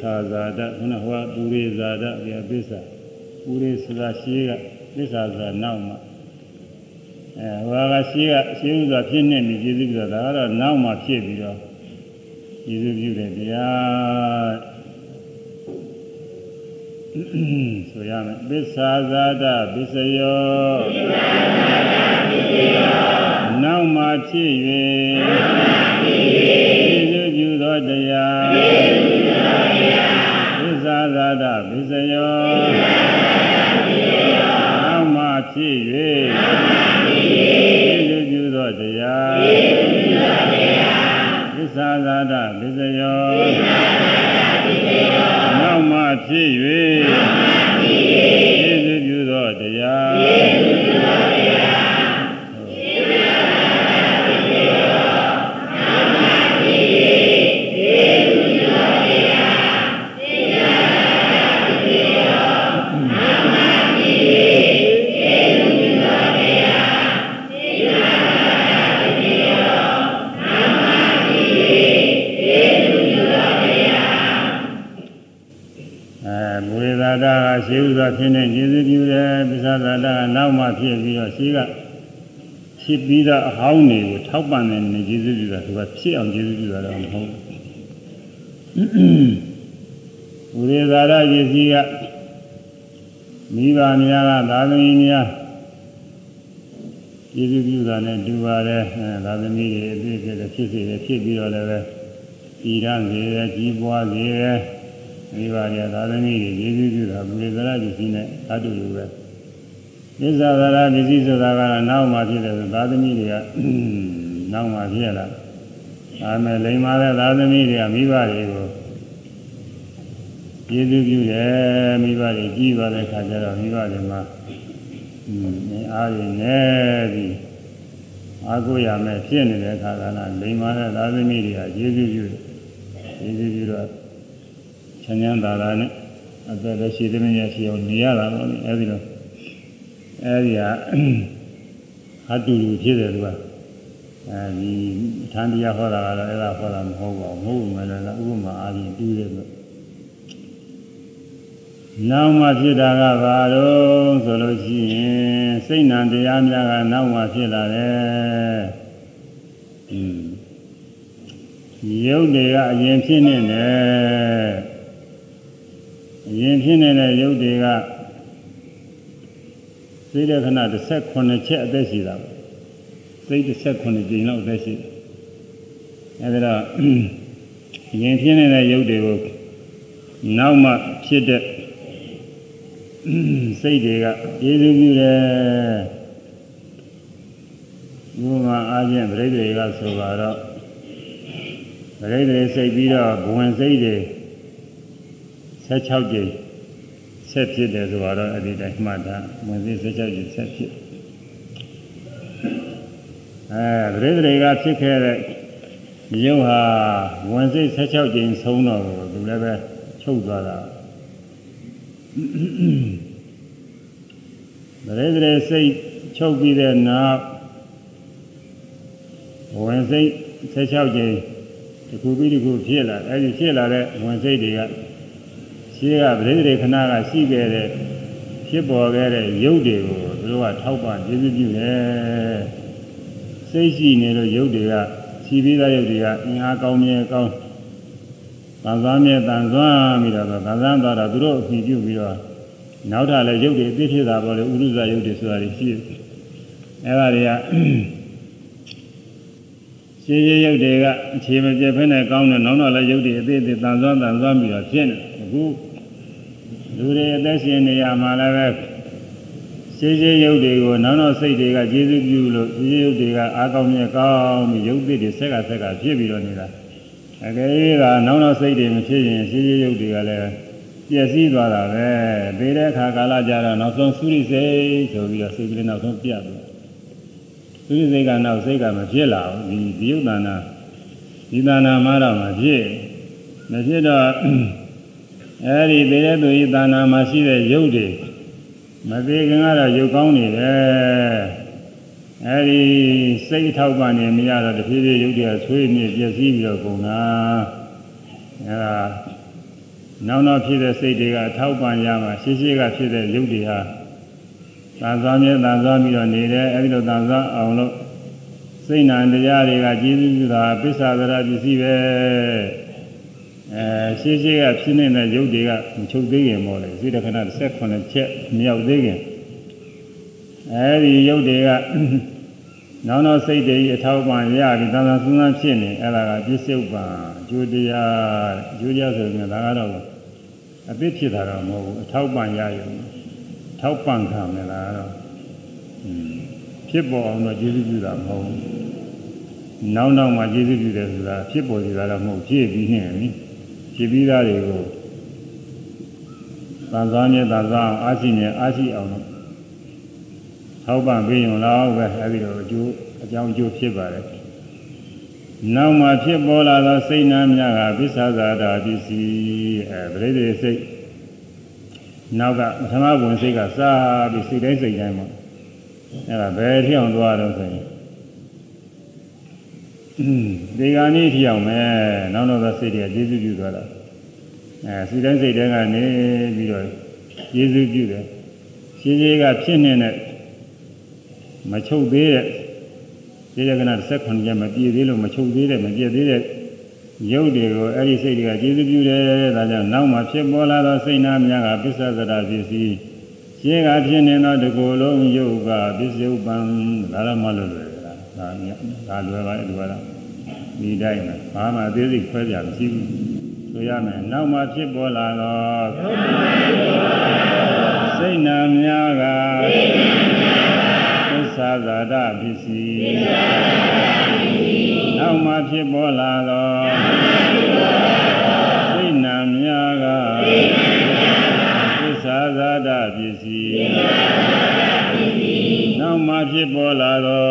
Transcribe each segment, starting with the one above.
သာဇာတခုနဟောပူရိဇာတဒီအပစ္စာပူရိဆိုတာရှိကပစ္စာဆိုတာနောက်မှာအဲဟောကရှိကရှိဥစွာဖြစ်နေပြီကျေစုပြုတာဒါကတော့နောက်မှာဖြစ်ပြီးတော့ကျေစုပြုတယ်တရားဆိုရမယ်ပစ္စာဇာတပစ္စယောနောက်မှဖြစ်၍ကျေစုပြုသောတရားပ စ္စာဇာတပစ္စယောနောက်မှဖြစ်၍ကျေစုပြုသောတရားပစ္စာဇာတပစ္စယောနောက်မှဖြစ်၍ နောက်မှဖြစ်ပြီးတော့ရှေးကဖြစ်ပြီးတော့အဟောင်းတွေကိုထောက်ပံ့တဲ့နေကျေစုပြုတာသူကဖြစ်အောင်ကျေစုပြုတာတော့မဟုတ်ဘူးမူရဇာတာရည်စည်းကမိဘများကသာသမီများကျေစုပြုတာနဲ့တူပါတယ်အဲသာသမီတွေအပြည့်ဖြစ်တယ်ဖြစ်စေတယ်ဖြစ်ပြီးတော့လည်းပဲပြည်ရန်စေတယ်ကြီးပွားစေတယ်မိဘတွေသာသမီတွေကျေးဇူးပြုတာဘုရားသရပစ္စည်းနဲ့အတူတူပဲ သစ္စာသရပစ္စည်းဆိုတာကတော့နောက်မှဖြစ်တယ်ဆိုသာသမီတွေကနောက်မှဖြစ်လာဒါမဲ့လိမ္မာတဲ့သာသမီတွေကမိဘတွေကိုကျေးဇူးပြုတယ်မိဘတွေကြီးသွားတဲ့ခါကျတော့မိဘတွေမှာအင်းအားရနေပြီးအားကိုးရမယ်ဖြစ်နေတဲ့အခါကလည်းလိမ္မာတဲ့သာသမီတွေကကျေးဇူးပြုတယ်ကျေးဇူးပြုတော့ချမ်းချမ်းသာသာနဲ့အသက်လည်းရှိသမီးရရှိအောင်နေရတာပေါ့လေအဲဒီတော့ အဲဒီဟာအတူတူဖြစ်တယ်သူကအဲဒီဌာန်တရားဟောတာကတော့အဲ့ဒါဟောတာမဟုတ်ပါဘူးမဟုတ်ဘူးမလည်းဥပမာအားဖြင့်တူးတယ်လို့နောက်မှဖြစ်တာကဘာလို့ဆိုလို့ရှိရင်စိတ်နံတရားများကနောက်မှဖြစ်လာတယ်။อืมရုပ်တွေကအရင်ဖြစ်နေတယ်။အရင်ဖြစ်နေတဲ့ရုပ်တွေက စိတ်တဲ့ခဏ18ချက်အသက်ရှိတာပဲ။စိတ်18ကြိမ်လောက်အသက်ရှိတယ်။အဲဒါတော့အရင်ဖြစ်နေတဲ့ရုပ်တွေကိုနောက်မှဖြစ်တဲ့စိတ်တွေကကျေးဇူးပြုတယ်ဘုရားအားဖြင့်ပြိဋ္ဌတွေကဆိုပါတော့ပြိဋ္ဌတွေစိတ်ပြီးတော့ဘဝင်စိတ်တွေ16ကြိမ် ဆက်ဖြစ်တယ်ဆိုတော့အဲ့ဒီတိုင်းမှတ်တာဝင်စိတ်16ကြိမ်ဆက်ဖြစ်အဲပြိဋ္ဌတွေကဖြစ်ခဲ့တဲ့ရုပ်ဟာဝင်စိတ်16ကြိမ်ဆုံးတော့သူလည်းပဲချုပ်သွားတာဗရေဗရေစိတ်ချုပ်ပြီးတဲ့နောက်ဝင်စိတ်16ကြိမ်တစ်ခုပြီးတစ်ခုဖြစ်လာအဲဒီဖြစ်လာတဲ့ဝင်စိတ်တွေက ရှင်းကဗရေဗရေခဏကရှိခဲ့တဲ့ဖြစ်ပေါ်ခဲ့တဲ့ရုပ်တွေကိုသူတို့ကထောက်ပံ့ကျေးဇူးပြုတယ်စိတ်ရှိနေလို့ရုပ်တွေကရှိပြီးသားရုပ်တွေကအင်အားကောင်းမြဲကောင်းတန်ဆွမ်းမြဲတန်ဆွမ်းပြီးတော့တန်ဆွမ်းသွားတော့သူတို့အပြီးပြုပြီးတော့နောက်ထပ်လည်းရုပ်တွေအသိဖြစ်တာပေါ့လေဥရုဇရုပ်တွေဆိုတာရှိတယ်အဲဒါတွေကရှင်းရှင်းရုပ်တွေကအခြေမပြတ်ဖက်နဲ့ကောင်းတယ်နောက်တော့လည်းရုပ်တွေအသေးသေးတန်ဆွမ်းတန်ဆွမ်းပြီးတော့ဖြစ်နေအခု လူတွေအသက်ရှင်နေရမှာလည်းပဲရှင်းရှင်းရုပ်တွေကိုနောက်တော့စိတ်တွေကကျေစုပြုလို့ရှင်းရှင်းရုပ်တွေကအားကောင်းမြဲကောင်းပြီးရုပ်သစ်တွေဆက်ကဆက်ကဖြစ်ပြီးတော့နေတာအကယ်၍ကနောက်တော့စိတ်တွေမဖြစ်ရင်ရှင်းရှင်းရုပ်တွေကလည်းပျက်စီးသွားတာပဲပြီးတဲ့အခါကာလကြတော့နောက်ဆုံးသုရိစိတ်ဆိုပြီးတော့စိတ်ကလေးနောက်ဆုံးပြတ်သွားသုရိစိတ်ကနောက်စိတ်ကမဖြစ်လာဘူးဒီဒီယုတ်တနာဒီတနာမှတော့မဖြစ်မဖြစ်တော့ အဲဒီပြီးတဲ့သူဤတနာမှာရှိတဲ့ယုတ်တွေမသေးခင်ကတော့ယုတ်ကောင်းနေတယ်အဲဒီစိတ်ထောက်ပံ့နေမရတော့တဖြည်းဖြည်းယုတ်တွေကဆွေးမြေပျက်စီးပြီးတော့ကုန်တာအဲဒါနောက်နောက်ဖြစ်တဲ့စိတ်တွေကထောက်ပံ့ရမှာရှေ့ရှေ့ကဖြစ်တဲ့ရုပ်တွေဟာတန်သွားမြဲတန်သွားပြီးတော့နေတယ်အဲဒီလိုတန်သွားအောင်လို့စိတ်နာတရားတွေကကျေးဇူးပြုတာပစ္စဒရာပစ္စည်းပဲ အဲရှေ့ရှေ့ကဖြစ်နေတဲ့ရုပ်တွေကမချုပ်သေးခင်မို့လေစိတ္တခဏ18ချက်မြောက်သေးခင်အဲဒီရုပ်တွေကနောက်နောက်စိတ်တွေအထောက်ပံ့ရပြီးတန်တန်ဆန်းဆန်းဖြစ်နေအဲ့ဒါကပြစ္ဆုတ်ပံအကျိုးတရားအကျိုးတရားဆိုရင်ဒါကတော့အပြစ်ဖြစ်တာတော့မဟုတ်ဘူးအထောက်ပံ့ရရုံထောက်ပံ့ခံမယ်လားတော့ဖြစ်ပေါ်အောင်တော့ကျေးဇူးပြုတာမဟုတ်ဘူးနောက်နောက်မှကျေးဇူးပြုတယ်ဆိုတာဖြစ်ပေါ်စီတာတော့မဟုတ်ဖြစ်ပြီးနေပြီ ဖြစ်ပြီးသားတွေကိုတန်စားမြဲတန်စားအောင်အားရှိနေအားရှိအောင်လို့ထောက်ပံ့ပေးရင်တော့ပဲအဲဒီလိုအကျိုးအကြောင်းအကျိုးဖြစ်ပါတယ်နောက်မှဖြစ်ပေါ်လာသောစိတ်နာများကပစ္ဆာဇာတာပစ္စည်းအဲပရိသေစိတ်နောက်ကပထမဝင်စိတ်ကစားပြီးစိတ်တိုင်းစိတ်တိုင်းမှာအဲဒါဘယ်ထီအောင်သွားတော့ဆိုရင် ဒီကနေ့ထီအောင်မယ်နောက်တော့စိတ်တွေကကျေးဇူးပြုသွားတာအဲစိတ်တိုင်းစိတ်တိုင်းကနေပြီးတော့ကျေးဇူးပြုတယ်ရှင်းရှင်းကဖြစ်နေတဲ့မချုပ်သေးတဲ့ဒီလက္ခဏာ18ချက်မပြည့်သေးလို့မချုပ်သေးတဲ့မပြည့်သေးတဲ့ရုပ်တွေကိုအဲ့ဒီစိတ်တွေကကျေစုပြုတယ်ဒါကြောင့်နောက်မှဖြစ်ပေါ်လာသောစိတ်နာများကပစ္စသရပစ္စည်းရှင်းကဖြစ်နေသောတကူလုံးယုတ်ကပစ္စယုပံဒါလည်းမလွယ်လွယ်လားဒါဒါလွယ်ပါလေဒီကတော့ ဒီတိုင်းမှာဘာမှအသေးစိတ်ခွဲပြမရှိဘူးဆိုရမယ်နောက်မှဖြစ်ပေါ်လာသောစိတ်နာများကသာဇာတပစ္စည်းနောက်မှဖြစ်ပေါ်လာသောစိတ်နာများကသစ္စာဇာတပစ္စည်းနောက်မှဖြစ်ပေါ်လာသော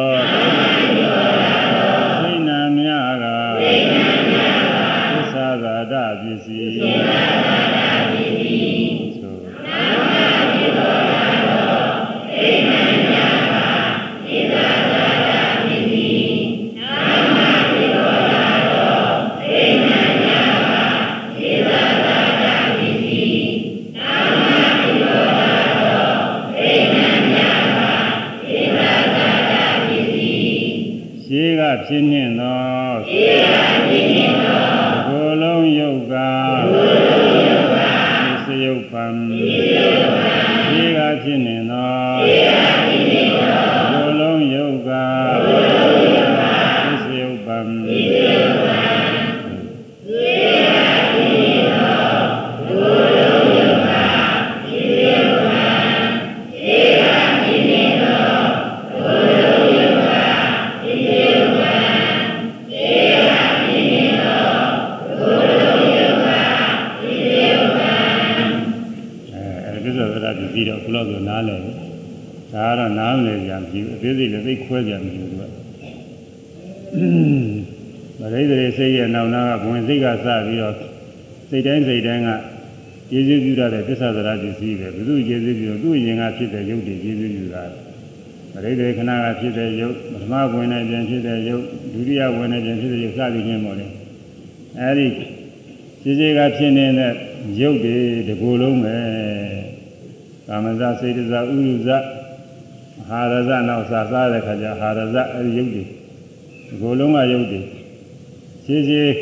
သေးစိတ်လည်းသိခွဲကြမရှိဘူးသူကဗရိဒရေစိတ်ရဲ့နောက်နာကဘဝင်စိတ်ကစပြီးတော့စိတ်တိုင်းစိတ်တိုင်းကကျေးဇူးပြုရတဲ့သစ္စာသရပစ္စည်းပဲဘုသူကျေးဇူးပြုသူ့ရင်ကဖြစ်တဲ့ယုတ်တွေကျေးဇူးပြုတာဗရိဒရေခဏကဖြစ်တဲ့ယုတ်ပထမဝင်နဲ့ပြန်ဖြစ်တဲ့ယုတ်ဒုတိယဝင်နဲ့ပြန်ဖြစ်တဲ့ယုတ်စသည်ချင်းပေါ့လေအဲဒီကျေးဇူးကဖြစ်နေတဲ့ယုတ်တွေဒီကိုယ်လုံးပဲကာမဇစေတဇဥရုဇ ဟာရဇနောက်စားစားတဲ့ခါကျဟာရဇအဲဒီယုတ်တွေဒီကိုယ်လုံးကယုတ်တွေရှင်းရှင်း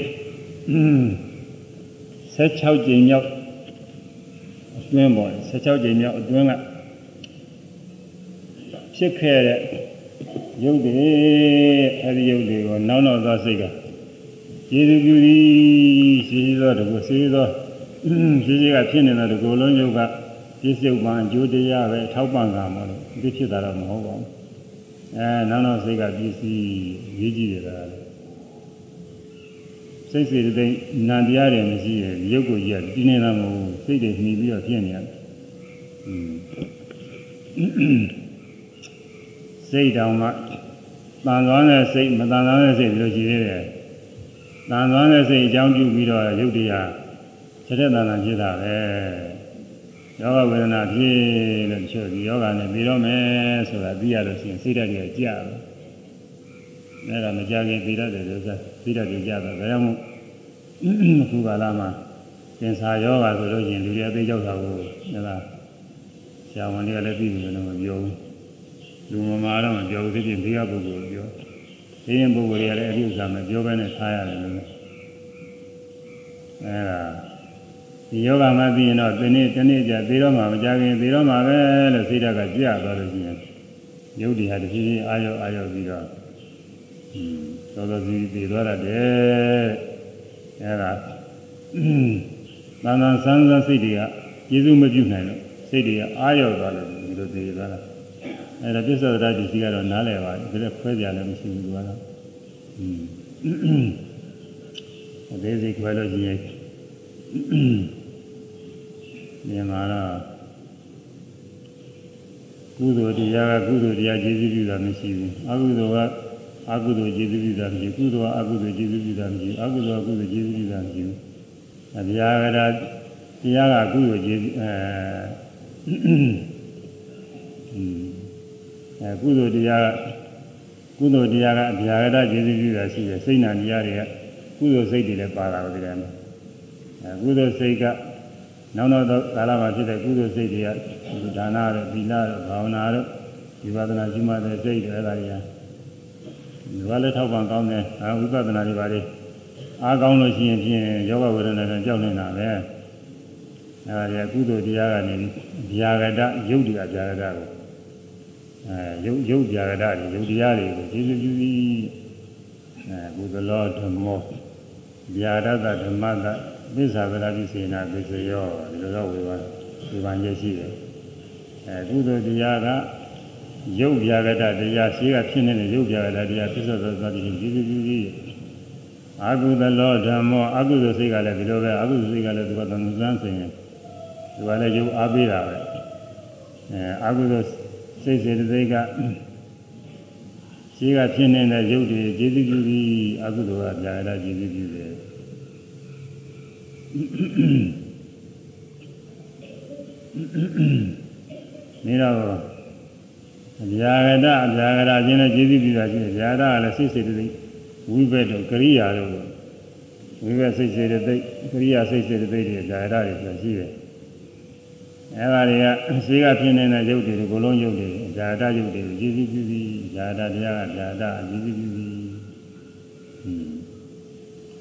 16ကြိမ်မြောက်အတွင်းပေါ်16ကြိမ်မြောက်အတွင်းကဖြစ်ခဲ့တဲ့ယုတ်တွေအဲဒီယုတ်တွေကိုနောက်နောက်သောစိတ်ကကျေစုပြုသည်ရှိသောတကူရှိသောရှိရှိကဖြစ်နေတာဒီကိုယ်လုံးယုတ်က ပြစ္ဆုတ်ပံအကျိုးတရားပဲထောက်ပံ့ကမှာလို့ဒီဖြစ်တာတော့မဟုတ်ပါဘူးအဲနောက်နောက်စိတ်ကပစ္စည်းရေးကြည့်တယ်လားစိတ်စေတသိက်နံတရားတွေမရှိရင်ရုပ်ကိုကြီးကတင်းနေတာမဟုတ်ဘူးစိတ်တွေနှီးပြီးတော့ဖြစ်နေရတယ်စိတ်တောင်မှတန်သွားတဲ့စိတ်မတန်သွားတဲ့စိတ်လို့ရှိသေးတယ်တန်သွားတဲ့စိတ်အကြောင်းပြုပြီးတော့ရုပ်တရားချက်တဲ့တန်တန်ဖြစ်တာပဲ ယောဂဝေဒနာဖြစ်လို့တချို့ဒီယောဂနဲ့ပြီးတော့မယ်ဆိုတာသိရလို့ရှိရင်စိတ်ဓာတ်ကြီးကြာတယ်။အဲဒါမကြခင်ပြီးတတ်တယ်လို့ဆိုသိတတ်ကြီးကြာတယ်။ဒါကြောင့်မို့ခုကာလမှာကင်ဆာယောဂါဆိုလို့ရှိရင်လူတွေအသေးကြောက်တာကိုဟဲ့လားဆရာဝန်တွေကလည်းသိတယ်လို့မပြောဘူးလူမမာတော့မပြောဘူးသိပြင်ဘေးကပုဂ္ဂိုလ်ပြောဒီရင်ပုဂ္ဂိုလ်တွေကလည်းအဒီဥစ္စာမပြောဘဲနဲ့ထားရတယ်လို့အဲဒါ ဒီယောဂမပြီးရင်တော့ဒီနေ့ဒီနေ့ကျသေတော့မှမကြခင်သေတော့မှပဲလို့စိတ်ဓာတ်ကကြွသွားလို့ရှိရင်ယုတ်ဒီဟာတဖြည်းဖြည်းအာရုံအာရုံပြီးတော့သောသောစီသေသွားရတယ်အဲဒါနာနာဆန်းဆန်းစိတ်တွေကကျေစုမပြုနိုင်လို့စိတ်တွေကအာရုံသွားလို့ဒီလိုသေသွားတာအဲဒါပြစ္ဆဒရာဒီစီကတော့နားလည်ပါတယ်ဒါလည်းခွဲပြလည်းမရှိဘူးကတော့အင်းအသေးစိတ်ခွဲလို့ရှိရင် မြန်မာတော့ကုသိုလ်တရားကကုသိုလ်တရားကျေးဇူးပြုတာမရှိဘူးအကုသိုလ်ကအကုသိုလ်ကျေးဇူးပြုတာမရှိဘူးကုသိုလ်ကအကုသိုလ်ကျေးဇူးပြုတာမရှိဘူးအကုသိုလ်ကကုသိုလ်ကျေးဇူးပြုတာမရှိဘူးအဗျာကရာတရားကကုသိုလ်ကျေးဇူးအဲအဲကုသိုလ်တရားကကုသိုလ်တရားကအဗျာကရာကျေးဇူးပြုတာရှိတယ်စိတ်နာတရားတွေကကုသိုလ်စိတ်တွေလည်းပါတာပဲဒီကနေ့အဲကုသိုလ်စိတ်က နောက်နောက်သောကာလမှာဖြစ်တဲ့ကုသိုလ်စိတ်တွေကဒါနတို့သီလတို့ဘာဝနာတို့ဒီဝဒနာရှိမှတဲ့စိတ်တွေအဲ့ဒါတွေကဒီကလည်းထောက်ပံ့ကောင်းတယ်အာဝိပဿနာတွေပါလေအားကောင်းလို့ရှိရင်ဖြင့်ယောဂဝေဒနာတွေကြောက်နေတာပဲအဲ့ဒါတွေကကုသိုလ်တရားကနေဗျာဂတယုတ်တရားဗျာဂတကိုအဲယုတ်ယုတ်ဗျာဂတတွေယုတ်တရားတွေကိုကျေစုပြုပြီးအဲကုသလောဓမ္မောဗျာဒတဓမ္မတ သစ္စာဗလာပိစေနာပစ္စယောဒီလိုတော့ဝေဘာဝေဘာချက်ရှိတယ်အဲကုသိုလ်တရားကရုပ်ပြာကတတရားရှိကဖြစ်နေတဲ့ရုပ်ပြာကတတရားပြစ္ဆောသောသတိကြီးကြီးကြီးကြီးအာဟုသလောဓမ္မောအာဟုသစိတ်ကလည်းဒီလိုပဲအာဟုသစိတ်ကလည်းသူကသံသန်းဆိုင်ရင်သူကလည်းရုပ်အားပေးတာပဲအဲအာဟုသစိတ်စေတသိက်ကရှိကဖြစ်နေတဲ့ရုပ်တွေကျေစုပြုပြီးအာဟုသကပြာကတကျေစုပြုတယ် နေတော့အဗျာဂတအဗျာဂတချင်းနဲ့ကျေးဇူးပြုတာရှိတယ်ဗျာဂတကလည်းစိတ်စိတ်တိဝိဘက်တို့ကရိယာတို့ဝိဘက်စိတ်စိတ်တိကရိယာစိတ်စိတ်တိတွေဗျာဂတတွေဆိုရှိတယ်အဲဒါတွေကရှိကဖြစ်နေတဲ့ရုပ်တွေကိုလုံးရုပ်တွေဗျာဂတရုပ်တွေကိုကျေးဇူးပြုပြီးဗျာဂတတရားကဗျာဂတကျေးဇူးပြုပြီး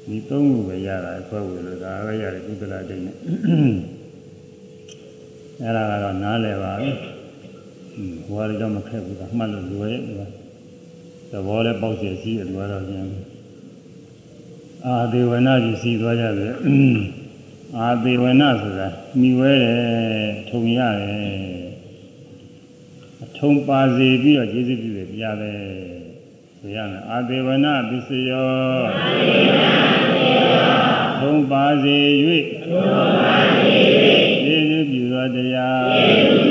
ဒီသုံးခုပဲရတာအခွဲဝေလို့ဒါပဲရတယ်ကုသလတိတ်နဲ့အဲ့ဒါကတော့နားလည်ပါပြီဟိုကတော့မခက်ဘူးကမှတ်လို့လွယ်ရဲ့ဒီကသဘောလည်းပေါက်စီရှိတယ်ဒီကတော့ကျန်အာဒေဝနာကြီးစီသွားကြတယ်အာဒေဝနာဆိုတာမိဝဲတယ်ထုံရတယ်အထုံပါစေပြီးတော့ကျေးဇူးပြုတယ်ပြရတယ် ဆိုရမယ်အာဒေဝနာပစ္စယောအာဒေဝနာသုံးပါစေ၍ကျေးဇူးပြုသောတရား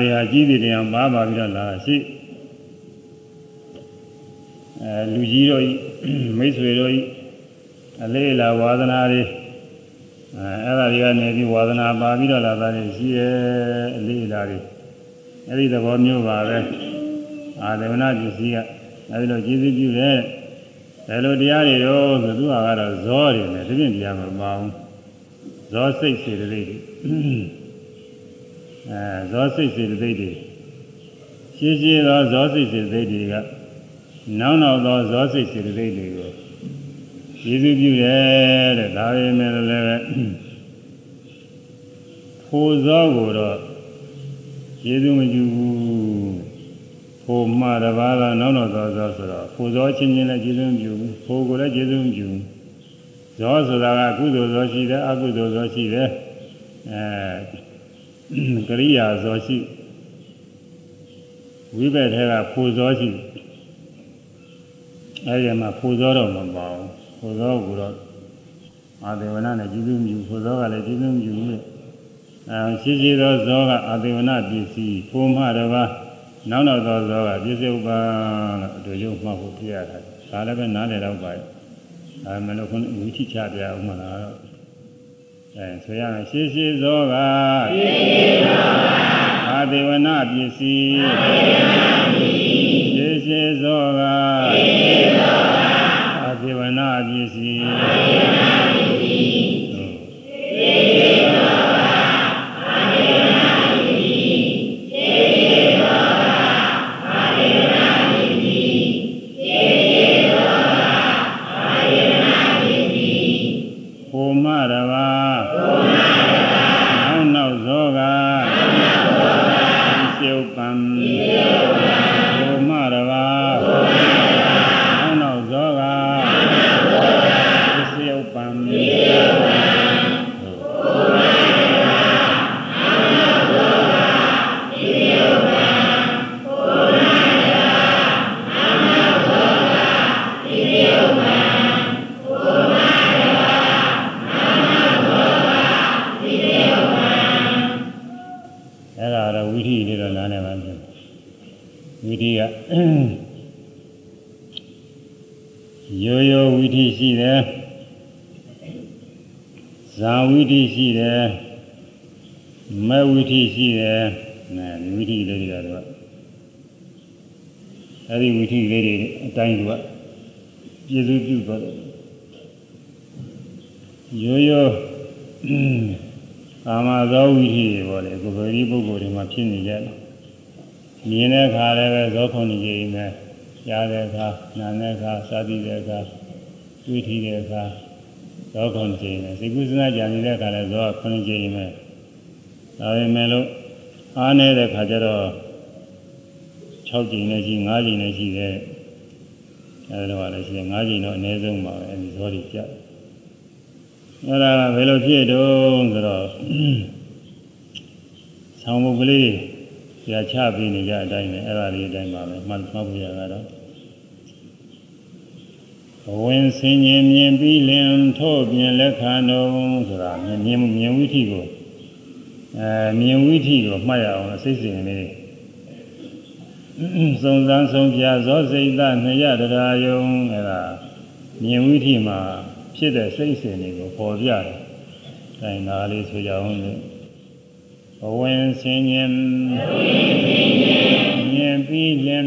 တွေဟာကြီးတယ်တရားပါပါပြီးတော့လာရှိအဲလူကြီးတို့ဤမိတ်ဆွေတို့ဤအလေးလာဝါဒနာတွေအဲအဲ့ဒါတွေကနေပြီးဝါဒနာပါပြီးတော့လာတာတွေရှိရဲ့အလေးလာတွေအဲ့ဒီသဘောမျိုးပါပဲအာဒေဝနာပစ္စည်းကအဲဒီလိုကျေးဇူးပြုတဲ့ဘယ်လိုတရားတွေတော့ဆိုသူကတော့ဇောတွေနဲ့တပြင်းတရားမပါဘူးဇောစိတ်စေတသိက်တွေ အဲဇောစိတ်စေတသိက်တွေရှင်းရှင်းသောဇောစိတ်စေတသိက်တွေကနောက်နောက်သောဇောစိတ်စေတသိက်တွေကိုကျေးဇူးပြုတယ်တဲ့ဒါပေမဲ့လည်းဖိုဇောကိုတော့ကျေးဇူးမပြုဘူးဟိုမှာတပါးကနောက်တော့သောသောဆိုတော့ကိုသောချင်းချင်းလည်းကျေးဇူးပြုဟိုကိုလည်းကျေးဇူးပြုဇောဆိုတာကကုသိုလ်ဇောရှိတယ်အကုသိုလ်ဇောရှိတယ်အဲ ကရိယာဇောရှိဝိဘက်ထဲကဖိုဇောရှိအဲဒီမှာဖိုဇောတော့မပါဘူးဖိုဇောကတော့အာဒေဝနာနဲ့ကျေးဇူးပြုဖိုဇောကလည်းကျေးဇူးပြုလို့အဲရှိရှိသောဇောကအာဒေဝနာပစ္စည်းဖိုမှတပါးနောက်နောက်သောဇောကပြစ္ဆုတ်ပါလို့အတူတူမှတ်ဖို့ပြရတယ်ဒါလည်းပဲနားလည်တော့ပါရဲ့အဲမလို့ခုဝိချိချပြအောင်မလားတော့ အဲဆိုရမယ်ရှေးရှေးဇောကရှေးရှေးဇောကအာဒေဝနာပစ္စည်းအာဒေဝနာပစ္စည်းရှေးရှေးဇောကရှေးရှေးဇောကအာဒေဝနာပစ္စည်းအာဒေဝနာပစ္စည်းရှေးရှေးဇောရိုးရိုးဝိထိရှိတယ်ဇာဝိထိရှိတယ်မဝိထိရှိတယ်နဲဝိထိလေးတွေကတော့အဲ့ဒီဝိထိလေးတွေအတိုင်းကပြည့်စုံပြုသွားတယ်ရိုးရိုးကာမဇောဝိထိတွေပေါ့လေကိုယ်ပရိပုဂ္ဂိုလ်တွေမှာဖြစ်နေကြတယ်မြင်တဲ့အခါလည်းပဲဇောခုန်ကြီးကြီးနဲ့ကြားတဲ့အခါနားတဲ့အခါစားပြီးတဲ့အခါ တွေ့ထီတဲ့အခါဇောခုန်ကြီးနဲ့စိတ်ကူးစနာကြံနေတဲ့အခါလည်းဇောခုန်ကြီးနဲ့ဒါပေမဲ့လို့အားနေတဲ့အခါကျတော့6ကြိမ်နဲ့ရှိ9ကြိမ်နဲ့ရှိတဲ့အဲဒါတော့လည်းရှိတယ်9ကြိမ်တော့အနည်းဆုံးပါပဲအဲဒီဇောတွေကြအဲ့ဒါဘယ်လိုဖြစ်တုံးဆိုတော့ဆောင်းမုတ်ကလေးဆရာချပေးနေကြအတိုင်းပဲအဲ့ဒါလေးအတိုင်းပါပဲမှတ်မှတ်ဖို့ရတာတော့ဘ ဝင်ဆင်ញင်မြင်ပြီးလင်ထို့ပြင်လက်ခံတော်ဆိုတာမြင်မြင်မြင်ဝိထိကိုအဲမြင်ဝိထိကိုမှတ်ရအောင်စိတ်စဉ်လေးစုံစမ်းဆုံးပြဇောစိတ်သနှစ်ရတရားယုံအဲ့ဒါမြင်ဝိထိမှာဖြစ်တဲ့စိတ်စဉ်တွေကိုပေါ်ပြတယ်။အဲဒါလေးဆိုကြအောင်လေ။ဘဝင်ဆင်းញင်မြင်ပြီးလင်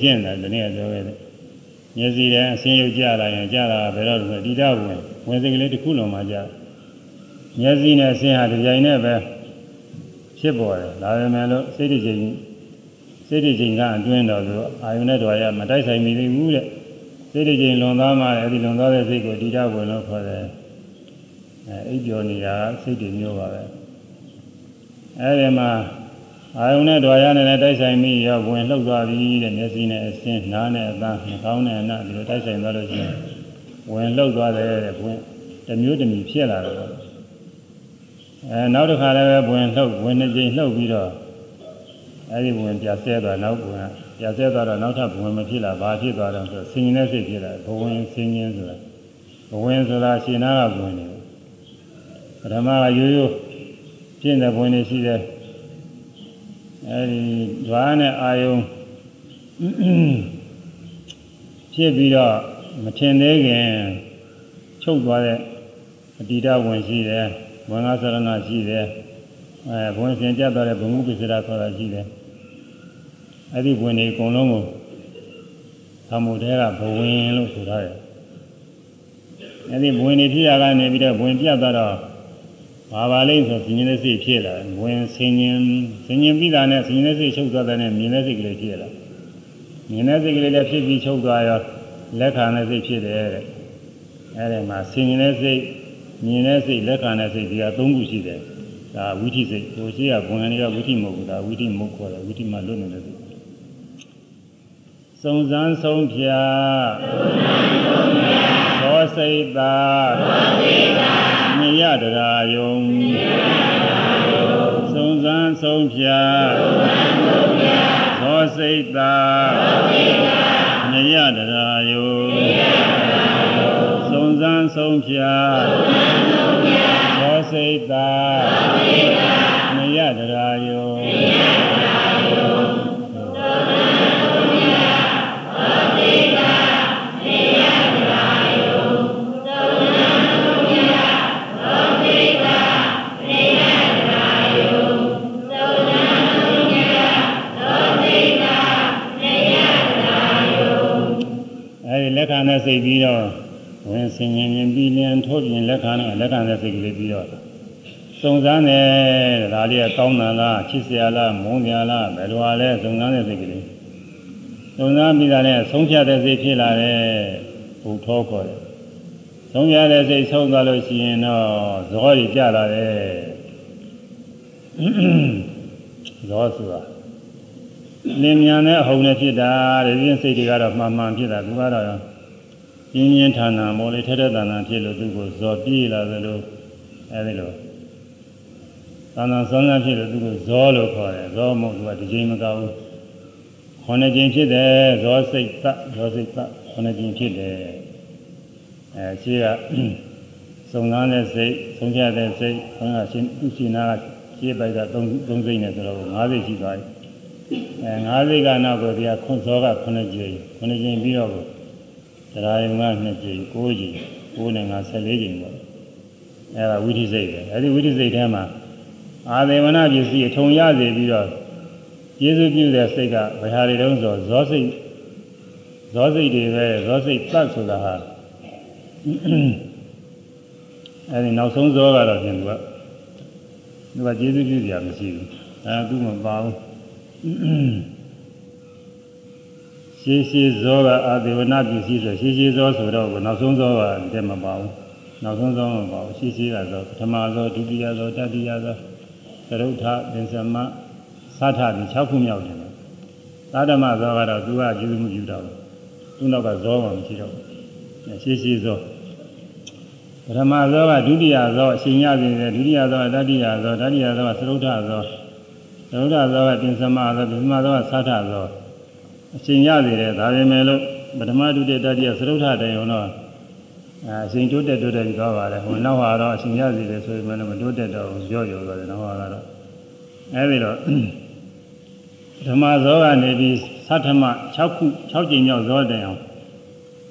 ပြင့်တယ်ဒီနေ့ပြောခဲ့တယ်မျက်စိထဲအဆင်းရုပ်ကြလာရင်ကြတာဘယ်တော့လဲဒီတော့ဝင်ဝင်စိတ်ကလေးတစ်ခုလုံးမှကြမျက်စိနဲ့အဆင်းဟာဒီကြိုင်နဲ့ပဲဖြစ်ပေါ်တယ်ဒါပေမဲ့လို့စိတ်တကြိမ်စိတ်တကြိမ်ကအတွင်းတော်ဆိုအာယုန်နဲ့တော်ရမတိုက်ဆိုင်မိသေးဘူးတဲ့စိတ်တကြိမ်လွန်သွားမှအဲ့ဒီလွန်သွားတဲ့စိတ်ကိုဒီတော့ဝင်လို့ခေါ်တယ်အဲအိပ်ပျော်နေတာစိတ်တွေမျိုးပါပဲအဲ့ဒီမှာ အာယုန်နဲ့ဓာရနဲ့လည်းတိုက်ဆိုင်ပြီးရောဝင်လှုပ်သွားပြီတဲ့မျက်စိနဲ့အစင်းနားနဲ့အသားနှာခေါင်းနဲ့အနံ့ဒီလိုတိုက်ဆိုင်သွားလို့ရှိရင်ဝင်လှုပ်သွားတယ်တဲ့ဝင်တစ်မျိုးတစ်မျိုးဖြစ်လာတယ်အဲနောက်တစ်ခါလည်းပဲဝင်လှုပ်ဝင်နှစ်ကြိမ်လှုပ်ပြီးတော့အဲဒီဝင်ပြဆဲသွားနောက်ဝင်ပြဆဲသွားတော့နောက်ထပ်ဝင်မဖြစ်လာဘာဖြစ်သွားတော့ဆိုဆင်းရဲစိတ်ဖြစ်လာဘဝင်ဆင်းရဲဆိုတာဘဝင်ဆိုတာရှင်နာကဝင်နေပထမကရိုးရိုးပြင်းတဲ့ဝင်နေရှိတယ် အဲဒီဓွားနဲ့အာယုံဖြစ်ပြီးတော့မထင်သေးခင်ချုပ်သွားတဲ့အတ္တိတဝင်ရှိတယ်ဝင်္ဂသရဏရှိတယ်အဲဘဝင်စင်ကြသွားတဲ့ဘုံမှုပစ္စရာခေါ်တာရှိတယ်အဲ့ဒီဝင်တွေအကုန်လုံးကိုသမုဒ္ဒေကဘဝင်လို့ဆိုထားတယ်အဲ့ဒီဘဝင်တွေဖြစ်ရကနေပြီးတော့ဘဝင်ပြတ်သွားတော့ ဘာပါလိမ့်ဆိုဆင်ញင်းတဲ့စိတ်ဖြစ်လာဘဝင်ဆင်ញင်းဆင်ញင်းပြီးတာနဲ့ဆင်ញင်းတဲ့စိတ်ချုပ်သွားတဲ့နဲ့မြင်တဲ့စိတ်ကလေးဖြစ်လာမြင်တဲ့စိတ်ကလေးလည်းဖြစ်ပြီးချုပ်သွားရောလက်ခံတဲ့စိတ်ဖြစ်တယ်တဲ့အဲ့ဒီမှာဆင်ញင်းတဲ့စိတ်မြင်တဲ့စိတ်လက်ခံတဲ့စိတ်ဒီက၃ခုရှိတယ်ဒါဝိသိစိတ်ဟိုရှိကဘဝင်တွေကဝိသိမဟုတ်ဘူးဒါဝိသိမဟုတ်ခေါ်တယ်ဝိသိမှလွတ်နေတဲ့စိတ်စုံစမ်းဆုံးဖြာသောစိတ်သာမြရတ ရာယုံစုံစမ်းဆုံးဖြာသောစိတ်သာမြရတရာယုံစုံစမ်းဆုံးဖြာသောစိတ်သာ င်ဆင်ញင်မြင်ပြီးလျင်ထိုးပြင်လက်ခံတဲ့လက်ခံတဲ့စိတ်ကလေးပြီးတော့စုံစမ်းတယ်ဒါလေးကကောင်းတာလားချစ်စရာလားမုန်းစရာလားဘယ်လိုလဲစုံစမ်းတဲ့စိတ်ကလေးစုံစမ်းပြီးတာနဲ့ဆုံးဖြတ်တဲ့စိတ်ဖြစ်လာတယ်ဘုထောခေါ်တယ်ဆုံးဖြတ်တဲ့စိတ်ဆုံးသွားလို့ရှိရင်တော့ဇောကြီးကြလာတယ်ဇောဆိုတာလင်းမြန်တဲ့အဟုန်နဲ့ဖြစ်တာတဲ့ဒီစိတ်တွေကတော့မှန်မှန်ဖြစ်တာသူကတော့ ပြင်းပြင်းထန်ထန်မော်လေထဲထဲတန်တန်ဖြစ်လို့သူကိုဇော်ပြေးလာသလိုအဲဒီလိုတန်တန်ဆောင်းဆောင်းဖြစ်လို့သူကိုဇောလို့ခေါ်တယ်ဇောမဟုတ်သူကဒီချိန်မကောက်ဘူးခုနှစ်ချိန်ဖြစ်တယ်ဇောစိတ်တဇောစိတ်တခုနှစ်ချိန်ဖြစ်တယ်အဲရှိကစုံစမ်းတဲ့စိတ်ဆုံးဖြတ်တဲ့စိတ်ခေါင်းကရှင်သူရှင်နာကရှင်းပိုက်က3 3စိတ်နဲ့ဆိုတော့5စိတ်ရှိသွားပြီအဲငါးစိတ်ကနောက်ကိုဒီကခွန်စောက9ကြိမ်9ကြိမ်ပြီးတော့ တရားယုံက2ကြိမ်9ကြိမ်9နဲ့ငါ14ကြိမ်ပေါ့အဲဒါဝိသိစိတ်ပဲအဲဒီဝိသိစိတ်ထဲမှာအာသေဝနာပစ္စည်းအထုံရစေပြီးတော့ကျေစုပြုတဲ့စိတ်ကဘယ်ဟာတွေတုံးဆိုဇောစိတ်ဇောစိတ်တွေပဲဇောစိတ်သတ်ဆိုတာဟာအဲဒီနောက်ဆုံးဇောကတော့ပြင်သူကသူကကျေစုပြုစရာမရှိဘူးအဲသူမပါဘူး ရှေးရှေးဇောကအာဒေဝနာပစ္စည်းဆိုရှေးရှေးဇောဆိုတော့နောက်ဆုံးဇောကတည်းမပါဘူးနောက်ဆုံးဇောမပါဘူးရှေးရှေးကဇောပထမဇောဒုတိယဇောတတိယဇောသရုတ်ထပင်စမသထပြီး6ခုမြောက်တယ်သာဓမဇောကတော့သူကကျေးဇူးမှုယူတော့သူနောက်ကဇောမှမရှိတော့ဘူးရှေးရှေးဇောပထမဇောကဒုတိယဇောအရှင်ရပြီလေဒုတိယဇောတတိယဇောတတိယဇောသရုတ်ထဇောသရုဒ္ဓသောကပြင်စမသောပြင်စမသောကသာထသော အရှင်ရသေးတယ်ဒါပေမဲ့လို့ပထမဒုတိယတတိယသရုဒ္ဓတိုင်အောင်တော့အရှင်တိုးတက်တိုးတက်ပြီးသွားပါတယ်ဟိုနောက်ဟာတော့အရှင်ရသေးတယ်ဆိုပေမဲ့မတိုးတက်တော့ကြော့ကြော့သွားတယ်နောက်ဟာကတော့အဲဒီတော့ပထမဇောကနေပြီးသတ္ထမ6ခု6ကြိမ်မြောက်ဇောတိုင်အောင်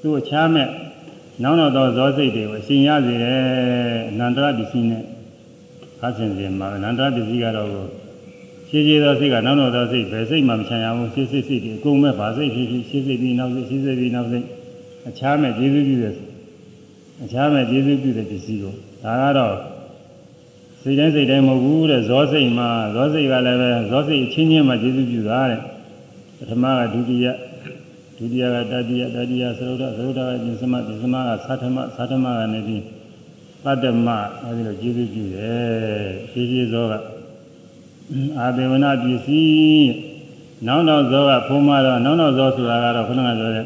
သူ့ချားမဲ့နောက်နောက်သောဇောစိတ်တွေကိုအရှင်ရသေးတယ်အနန္တရပစ္စည်းနဲ့ဖတ်ဆင်စဉ်မှာအနန္တရပစ္စည်းကတော့ ရှင်းရှင်းသောစိတ်ကနောက်နောက်သောစိတ်ဘယ်စိတ်မှမချမ်းရဘူးရှင်းစိတ်စိတ်ဒီအကုန်မဲ့ဗာစိတ်ဖြစ်ဖြစ်ရှင်းစိတ်ပြီးနောက်စိတ်ရှင်းစိတ်ပြီးနောက်စိတ်အခြားမဲ့ကျေးဇူးပြုတဲ့အခြားမဲ့ကျေးဇူးပြုတဲ့ပစ္စည်းကိုဒါကတော့စိတ်တိုင်းစိတ်တိုင်းမဟုတ်ဘူးတဲ့ဇောစိတ်မှာဇောစိတ်ကလည်းပဲဇောစိတ်အချင်းချင်းမှကျေးဇူးပြုတာတဲ့ပထမကဒုတိယဒုတိယကတတိယတတိယသရုဒ္ဓသရုဒ္ဓကပြင်စမပြင်စမကသာထမသာထမကနေပြီးပတ္တမအဲဒီလိုကျေးဇူးပြုတယ်ရှင်းရှင်းဇောက အာဒေဝနာပစ္စည်းနောက်နောက်ဇောကဖုံးမတော့နောက်နောက်ဇောဆိုတာကတော့ခဏကပြောတဲ့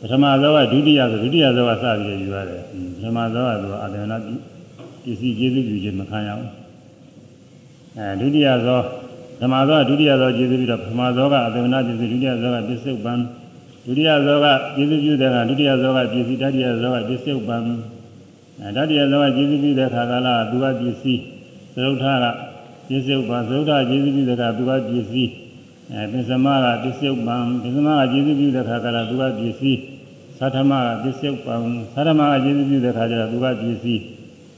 ပထမဇောကဒုတိယဆိုဒုတိယဇောကစပြီးယူရတယ်ပထမဇောကသူအာဒေဝနာပစ္စည်းကျေးဇူးပြုခြင်းမခံရဘူးအဲဒုတိယဇောပထမဇောကဒုတိယဇောကျေးဇူးပြုတော့ပထမဇောကအာဒေဝနာပစ္စည်းဒုတိယဇောကပစ္စုပန်ဒုတိယဇောကကျေးဇူးပြုတဲ့ကဒုတိယဇောကပစ္စည်းတတိယဇောကပစ္စုပန်အဲတတိယဇောကကျေးဇူးပြုတဲ့ခါကလာသူကပစ္စည်းသရုပ်ထက ပစ္စုပန်သုဒ္ဓကျေးဇူးပြုတဲ့ကသူကပစ္စည်းအဲပစ္စမကပစ္စုပန်ပစ္စမကကျေစုပြုတဲ့ခါကလာသူကပစ္စည်းသတ္ထမကပစ္စုပန်သတ္ထမကကျေစုပြုတဲ့ခါကျတော့သူကပစ္စည်း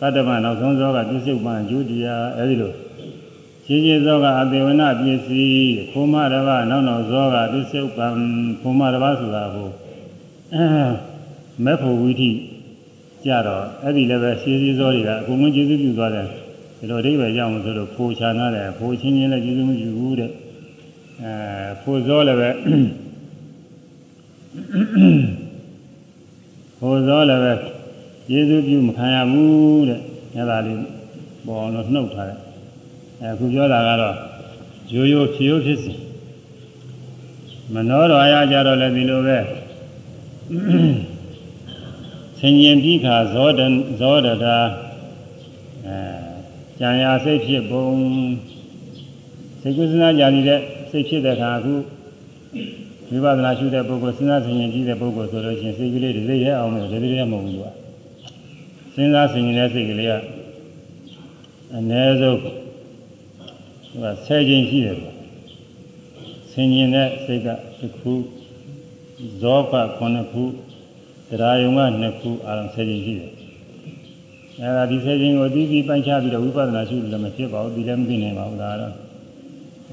တတ္တမနောက်ဆုံးသောကပစ္စုပန်ကျိုးတရားအဲဒီလိုရှင်းရှင်းသောကအသေဝနာပစ္စည်းခိုးမတဘာနောက်နောက်သောကပစ္စုပန်ခိုးမတဘာဆိုတာကိုအဲမေဖို့ဝိထိကြတော့အဲ့ဒီလည်းပဲရှင်းရှင်းသောတွေကအကုန်လုံးကျေစုပြုသွားတယ် ဒီလိုအဓိပ္ပာယ်ကြောင့်ဆိုလို့ဖိုးချာနာတယ်ဖိုးချင်းချင်းလည်းကျေစုမပြုဘူးတဲ့အဲဖိုးစောလည်းပဲဖိုးစောလည်းပဲကျေစုပြုမခံရဘူးတဲ့အဲ့ဒါလေးပေါ်အောင်လို့နှုတ်ထားတယ်အခုပြောတာကတော့ရိုးရိုးဖြိုးဖြစ်စီမနောတော်ရကြတော့လည်းဒီလိုပဲဆင်ញင်ပြီးခါဇောဒဇောဒတာအဲ ကြံရာစိတ်ဖြစ်ပုံစိတ်ကုသနာကြာနေတဲ့စိတ်ဖြစ်တဲ့အခါအခုဝိပဿနာရှုတဲ့ပုဂ္ဂိုလ်စဉ်းစားဆင်ခြင်ကြည့်တဲ့ပုဂ္ဂိုလ်ဆိုလို့ရှိရင်စိတ်ကလေးတွေသိရအောင်လို့ဒီလိုရမဟုတ်ဘူးကွာစဉ်းစားဆင်ခြင်တဲ့စိတ်ကလေးကအနည်းဆုံးဟိုကဆယ်ခြင်းရှိတယ်ဆင်ခြင်တဲ့စိတ်ကတစ်ခုဇောက9ခုတရားယုံက2ခုအားလုံးဆယ်ခြင်းရှိတယ် အဲဒါဒီ10ချိန်ကိုအသီးသီးပိုင်းခြားပြီးတော့ဝိပဿနာရှုလို့လည်းမဖြစ်ပါဘူးဒီလည်းမသိနိုင်ပါဘူးဒါတော့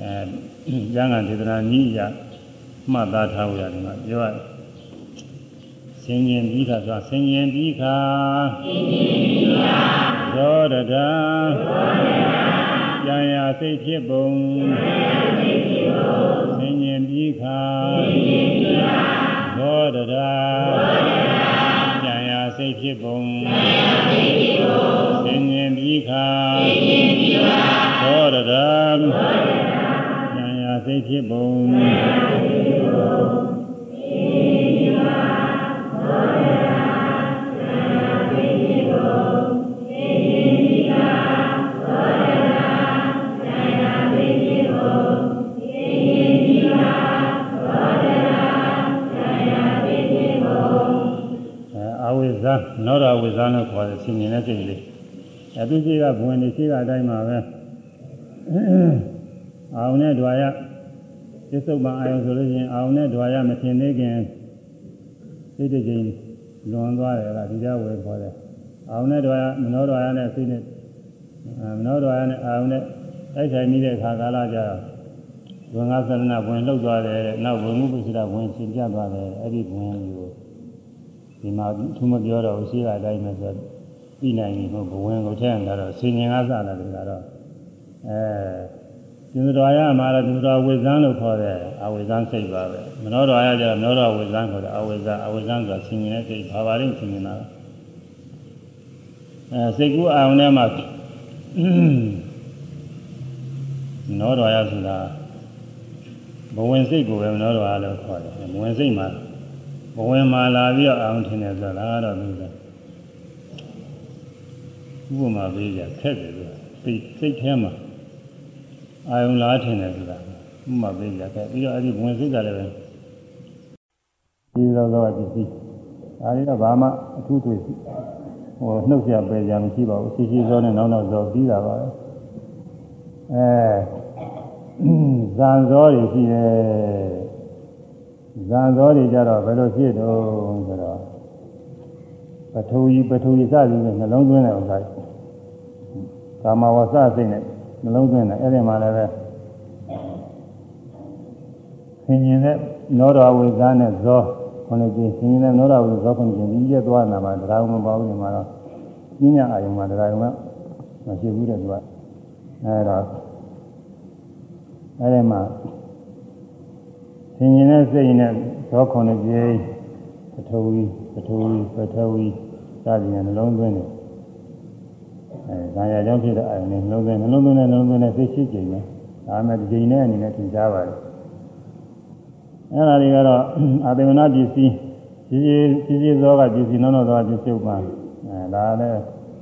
အဲကျမ်းဂန်ဒေသနာနည်းအရမှတ်သားထားဖို့ရတယ်မှာပြောရဆင်ញင်ပြီးခါဆိုဆင်ញင်ပြီးခါဆင်ញင်ပြီးခါသောတတာသောတတာကြံရာစိတ်ဖြစ်ပုံဆင်ញင်ပြီးခါသောတရာကြံ ရာစိတ်ဖြစ်ပုံဆင်ញင်ပြီးခါသောတရာကြံရာစိတ်ဖြစ်ပုံ နောရဝိဇ္ဇာလို့ခေါ်တယ်ရှင်မြင်တဲ့စိတ်လေးအဲဒီစိတ်ကဘဝင်နေစိတ်ကအတိုင်းပါပဲအာုံနဲ့ဓွာရသစ္စုပ္ပန်အာယုံဆိုလို့ရှိရင်အာုံနဲ့ဓွာရမထင်သေးခင်စိတ်တစ်ချိန်လွန်သွားတယ်ကဒီကြဝယ်ခေါ်တယ်အာုံနဲ့ဓွာရမနောဓွာရနဲ့စိတ်နဲ့မနောဓွာရနဲ့အာုံနဲ့တိုက်ဆိုင်နေတဲ့ခါကာလကြတော့ဝင်ငါသရဏဝင်လှုပ်သွားတယ်နောက်ဝင်မှုပစ္စည်းဝင်ရှင်ပြသွားတယ်အဲ့ဒီဝင်ကို ဒီမှာသူမပြောတော့ရှိတာအတိုင်းပဲဆိုပြီးနိုင်ပြီဘဝင်ကိုထည့်ရတာတော့ဆင်ញင်ကစလာတယ်ကတော့အဲကျင်တော်ရမှာတော့ကျင်တော်ဝေဇန်းလို့ခေါ်တယ်အဝေဇန်းစိတ်ပါပဲမနောတော်ရကျတော့မနောတော်ဝေဇန်းခေါ်တယ်အဝေဇန်းအဝေဇန်းဆိုတာဆင်ញင်တဲ့စိတ်ဘာပါလိမ့်ဆင်ញင်တာအဲစိတ်ကူးအာရုံထဲမှာနောတော်ရဆိုတာဘဝင်စိတ်ကိုပဲမနောတော်ရလို့ခေါ်တယ်ဘဝင်စိတ်မှာ ဘဝင်မှာလာပြီးတော့အောင်ထင်တယ်ဆိုတာတော့သူကဥပမာပေးကြခက်တယ်သူကစိတ်စိတ်ထဲမှာအာယုံလားထင်တယ်ဆိုတာဥပမာပေးကြခက်ပြီးတော့အဲ့ဒီဘဝင်စိတ်ကလည်းပဲဒီလိုတော့ပစ္စည်းဒါလေးတော့ဘာမှအထူးတွေ့ဟိုနှုတ်ရပဲကြမရှိပါဘူးစီစီစောနဲ့နောက်နောက်စောပြီးတာပါပဲအဲဇံစောတွေရှိတယ် ဇာသောတွေကြတော့ဘယ်လိုဖြစ်တော့ဆိုတော့ပထဝီပထဝီစသည်နဲ့နှလုံးသွင်းတဲ့ဥစ္စာကာမဝဆစိတ်နဲ့နှလုံးသွင်းတယ်အဲ့ဒီမှာလည်းပဲဆင်ញင်တဲ့နောရဝေဇာနဲ့ဇောခொနကြီးဆင်ញင်တဲ့နောရဝေဇောခொနကြီးဒီရက်သွားနာမှာတရားမပေါ့ဘူးဒီမှာတော့ပြင်းရအာယုံမှာတရားကမရှိဘူးတဲ့သူကအဲ့တော့အဲ့ဒီမှာ ဆင်ញင်တဲ့စိတ်နဲ့သောခုနှစ်ကြိမ်ပထဝီပထဝီပထဝီစသည်နဲ့နှလုံးသွင်းတယ်အဲဇာယာကြောင့်ဖြစ်တဲ့အာရုံနဲ့နှလုံးသွင်းနှလုံးသွင်းတဲ့နှလုံးသွင်းတဲ့စိတ်ရှိကြိမ်နဲ့ဒါမှဒီကြိမ်နဲ့အနေနဲ့သင်ကြားပါတယ်အဲဒါတွေကတော့အာသေဝနာပစ္စည်းကြီးကြီးကြီးကြီးသောကပစ္စည်းနောနောသောပစ္စည်းဥပ္ပါအဲဒါလည်း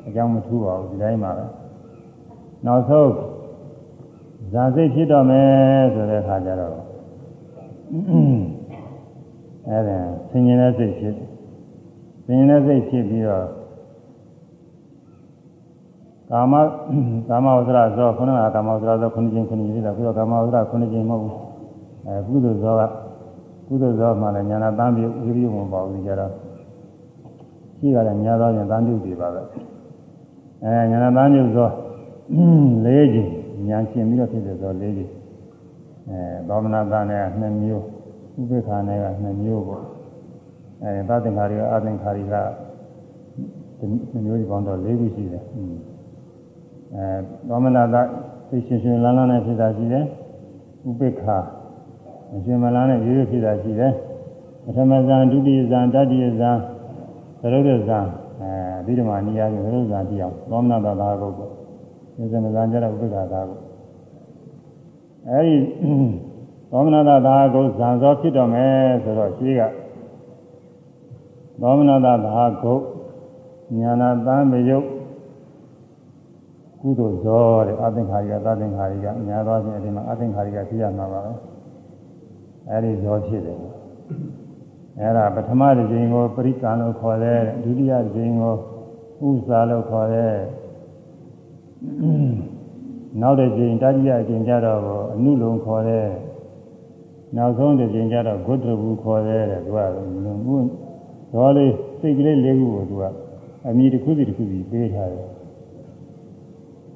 အကြောင်းမထူပါဘူးဒီတိုင်းပါပဲနောက်ဆုံးဇာစိတ်ဖြစ်တော့မယ်ဆိုတဲ့အခါကျတော့ အဲဒါဆင်ញင်တဲ့စိတ်ဖြစ်ဆင်ញင်တဲ့စိတ်ဖြစ်ပြီးတော့ကာမကာမဝဇ္ဇရာဇောခုနကကာမဝဇ္ဇရာဇောခုနှစ်ချင်းခုနှစ်ချင်းဒါပြီးတော့ကာမဝဇ္ဇရာခုနှစ်ချင်းမဟုတ်ဘူးအဲကုသိုလ်ဇောကကုသိုလ်ဇောမှလည်းညာနာတမ်းပြုဝိရိယဝင်ပါဘူးကြတော့ရှိရတယ်ညာသောရင်တမ်းပြုတွေပါပဲအဲညာနာတမ်းပြုဇော၄ချိန်ညာရှင်ပြီးတော့ဖြစ်တဲ့ဇော၄ချိန် အဲသောမနာတန်နဲ့2မျိုးဥပိ္ပခာနဲ့က2မျိုးပေါ့အဲသသင်္ခါရိကအသင်္ခါရိကဒီမျိုးဒီပေါင်းတော့၄ခုရှိတယ်အဲသောမနာတသိရှင်ရှင်လန်းလန်းနဲ့ဖြစ်တာရှိတယ်ဥပိ္ပခာအရှင်မလန်းနဲ့ရိုးရိုးဖြစ်တာရှိတယ်ပထမဇန်ဒုတိယဇန်တတိယဇန်သရုပ်ရဇန်အဲဒီဓမ္မနိယာကိုသရုပ်ဇန်တရားသောမနာတသာကုတ်ပေါ့ဒီစမဇန်ကြတော့ဥပိ္ပခာသာကုတ် အဲဒီသောမနာတသာကုတ်ဇန်သောဖြစ်တော်မယ်ဆိုတော့ရှိကသောမနာတသာကုတ်ညာနာတမ်းမယုတ်ကုသိုလ်ဇောတဲ့အသင်္ခါရိကသသင်္ခါရိကအများသောဖြင့်ဒီမှာအသင်္ခါရိကဖြစ်ရမှာပါပဲအဲဒီဇောဖြစ်တယ်အဲဒါပထမတစ်ချိန်ကိုပရိကံလို့ခေါ်တယ်ဒုတိယတစ်ချိန်ကိုဥစ္စာလို့ခေါ်တယ် နောက်တစ်ချိန်တတိယအချိန်ကျတော့အနုလုံခေါ်တယ်နောက်ဆုံးတစ်ချိန်ကျတော့ဂုတ္တဘူခေါ်တယ်တဲ့သူကဇောလေးစိတ်ကလေးလေးခုကိုသူကအမိတစ်ခုစီတစ်ခုစီပေးထားတယ်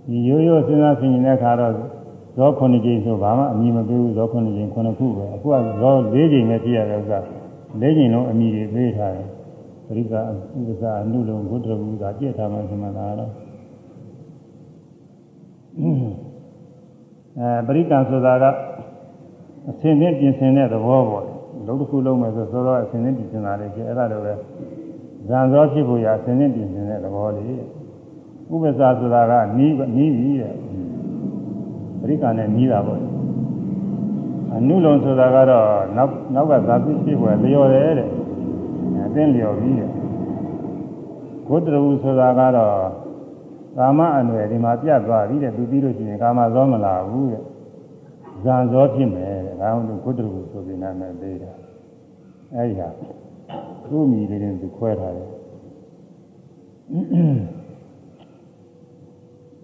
ဒီရိုးရိုးစဉ်းစားဆင်ခြင်တဲ့အခါတော့ဇော9ကြိမ်ဆိုဘာမှအမိမပေးဘူးဇော9ကြိမ်9ခုပဲအခုကဇော4ကြိမ်ပဲပြရတဲ့ဥစ္စာ4ကြိမ်လုံးအမိတွေပေးထားတယ်ပရိက္ခဥပ္ပစာအနုလုံးဘုဒ္ဓဘုရားပြည့်ထားမှဆိုမှသာတော့ အဲပရိက္ခဆိုတာကအစင်းနဲ့ပြင်ဆင်တဲ့သဘောပေါ့လုံးတစ်ခုလုံးမယ်ဆိုစောစောအစင်းနဲ့ပြင်ဆင်တာလေးဖြစ်အဲ့ဒါလိုပဲဇံသောဖြစ်ဖို့ရအစင်းနဲ့ပြင်ဆင်တဲ့သဘောလေးဥပ္ပစာဆိုတာကနီးနီးပြီတဲ့ပရိက္ခနဲ့နီးတာပေါ့အနုလုံဆိုတာကတော့နောက်နောက်ကဇာတိဖြစ်ပေါ်လျော်တယ်တဲ့အသိလျော်ပြီတဲ့ဂုတ္တရဝဆိုတာကတော့ ကာမအနွယ်ဒီမှာပြတ်သွားပြီတဲ့သူပြီးလို့ရှိရင်ကာမဇောမလာဘူးတဲ့ဇံဇောဖြစ်မယ်တဲ့ဒါကြောင့်ဂုတ္တရဝဆိုပြီးနာမည်ပေးတာအဲဒီဟာသူ့မိလေးတွေသူခွဲထားတယ်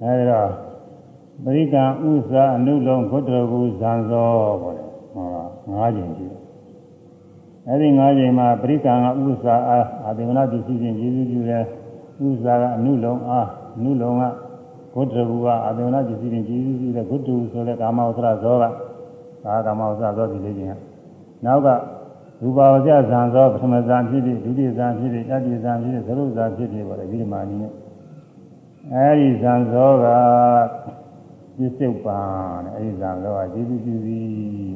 အဲဒီတော့ပရိကံဥစ္စာအနုလုံးဂုတ္တရဝဇံဇောပေါ့လေဟော၅ချိန်ရှိတယ်အဲဒီ၅ချိန်မှာပရိကံကဥစ္စာအားအာသေမနာပစ္စည်းချင်းကျေးဇူးပြုတယ်ဥစ္စာကအနုလုံးအားအ နုလုံးကဂုတ္တရဝကအာသေမနာပစ္စည်းချင်းကျေးဇူးပြုတယ်ဂုတ္တရဝဆိုတဲ့ကာမဝဆရဇောကဒါကာမဝဆရဇောဒီလေးချင်းကနောက်ကရူပဝဇ္ဇဇံဇောပထမဇံဖြစ်ဖြစ်ဒုတိယဇံဖြစ်ဖြစ်တတိယဇံဖြစ်ဖြစ်သရုပ်ဇံဖြစ်ဖြစ်ပေါ့လေဒီမှာအနေနဲ့အဲဒီဇံဇောကပြစ္ဆုတ်ပံတဲ့အဲဒီဇံဇောကကျေးဇူးပြုပြီး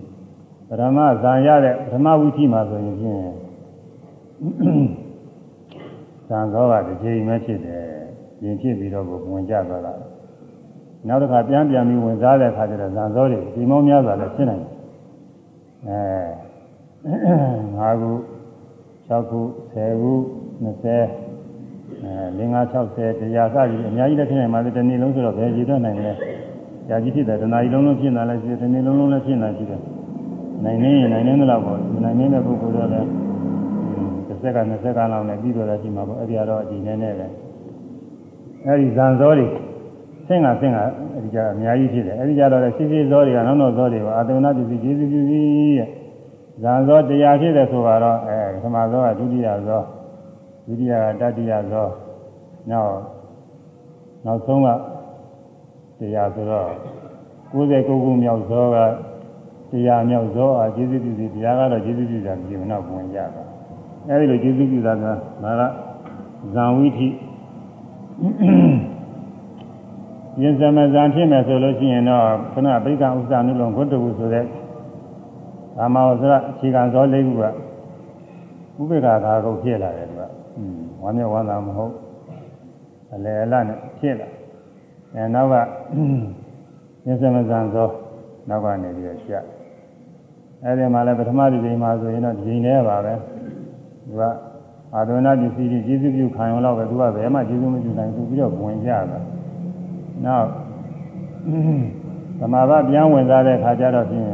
ပရမဇံရတဲ့ပထမဝိသီမှာဆိုရင်ဖြင့်ဇံဇောကတစ်ချိန်ပဲဖြစ်တယ် ရင်ဖြစ်ပြီးတော့ကိုဝင်ကြသွားတာနောက်တစ်ခါပြန်ပြန်ပြီးဝင်စားတဲ့အခါကျတော့ဇံဇောတွေဒီမောင်းများစွာလည်းဖြစ်နိုင်တယ်အဲ5ခု6ခု10ခု20အဲ5 60တရားစသည်အများကြီးလည်းဖြစ်နိုင်ပါသေးတယ်တနေ့လုံးဆိုတော့ဘယ်ကြည့်တော့နိုင်လဲကြာကြီးဖြစ်တယ်တနားကြီးလုံးလုံးဖြစ်နေလဲရှိတယ်တနေ့လုံးလုံးလည်းဖြစ်နေရှိတယ်နိုင်နေရင်နိုင်နေတော့ပေါ့နိုင်နေတဲ့ပုဂ္ဂိုလ်တော့လည်းတစ်ဆက်က20ဆက်ကလောက်နဲ့ပြီးတော့လည်းရှိမှာပေါ့အဲ့ဒီကတော့အကြည့်နေနေပဲ အဲ့ဒီဇန်ဇောတွေဆင့်ကဆင့်ကအဲ့ဒီကြအများကြီးဖြစ်တယ်အဲ့ဒီကြတော့လည်းရှိရှိဇောတွေကနောက်နောက်ဇောတွေကအာတဝနာပစ္စည်းကျေးဇူးပြုပြီးရဲ့ဇန်ဇောတရားဖြစ်တယ်ဆိုတော့အဲပထမဇောကဒုတိယဇောဒုတိယကတတိယဇောနောက်နောက်ဆုံးကတရားဆိုတော့69ခုမြောက်ဇောကတရားမြောက်ဇောအားကျေးဇူးပြုပြီးတရားကတော့ကျေးဇူးပြုတာဒီမနောက်ဝင်ကြတာအဲဒီလိုကျေးဇူးပြုတာကဒါကဇံဝိထိ ရင်သမဇံဖြစ်မယ်ဆိုလို့ရှိရင်တော့ခဏပိဋကဥစ္စာနုလုံးဂုတ္တဝုဆိုတဲ့ကာမဝဇ္ဇအခြေခံဇောလေးခုကဥပေက္ခာကုတ်ဖြစ်လာတယ်သူကဝမ်းမြောက်ဝမ်းသာမဟုတ်အလယ်အလတ်နဲ့ဖြစ်လာအဲနောက်ကရင်သမဇံဇောနောက်ကနေပြီးတော့ရှာအဲဒီမှာလည်းပထမဒီချိန်မှာဆိုရင်တော့ဒီချိန်တည်းပါပဲသူက အာဒဝနာပစ္စည်းကြီးကျေးဇူးပြုခံရုံတော့ပဲသူကဘယ်မှကျေးဇူးမပြုနိုင်ဘူးပြီးတော့ဝင်ကြတာနောက်သမာဘပြန်ဝင်စားတဲ့ခါကျတော့ဖြင့်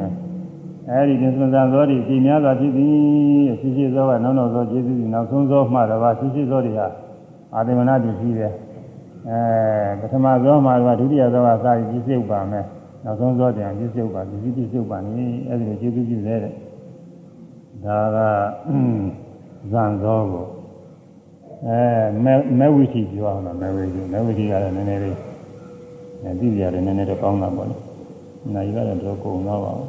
အဲဒီဒီစွန်စံသောတွေပြည်များစွာဖြစ်သည်ရှိရှိသောကနောက်နောက်သောကျေးဇူးကြီးနောက်ဆုံးသောမှတော့ပါရှိရှိသောတွေဟာအာဒဝနာပစ္စည်းပဲအဲပထမသောမှာတော့ဒုတိယသောကစာရေးပြည့်စုံပါမယ်နောက်ဆုံးသောတရားပြည့်စုံပါပြည့်ပြည့်စုံပါနေအဲ့ဒီလိုကျေးဇူးပြုတဲ့ဒါက ဇံသောကိုအဲမဲမဲဝိသီပြောအောင်လားမဲဝိသီမဲဝိသီကတော့နည်းနည်းလေးအဲဒီပြရတယ်နည်းနည်းတော့ကောင်းတာပေါ့လေ။နိုင်ရတော့တော့ကုန်တော့ပါဘူး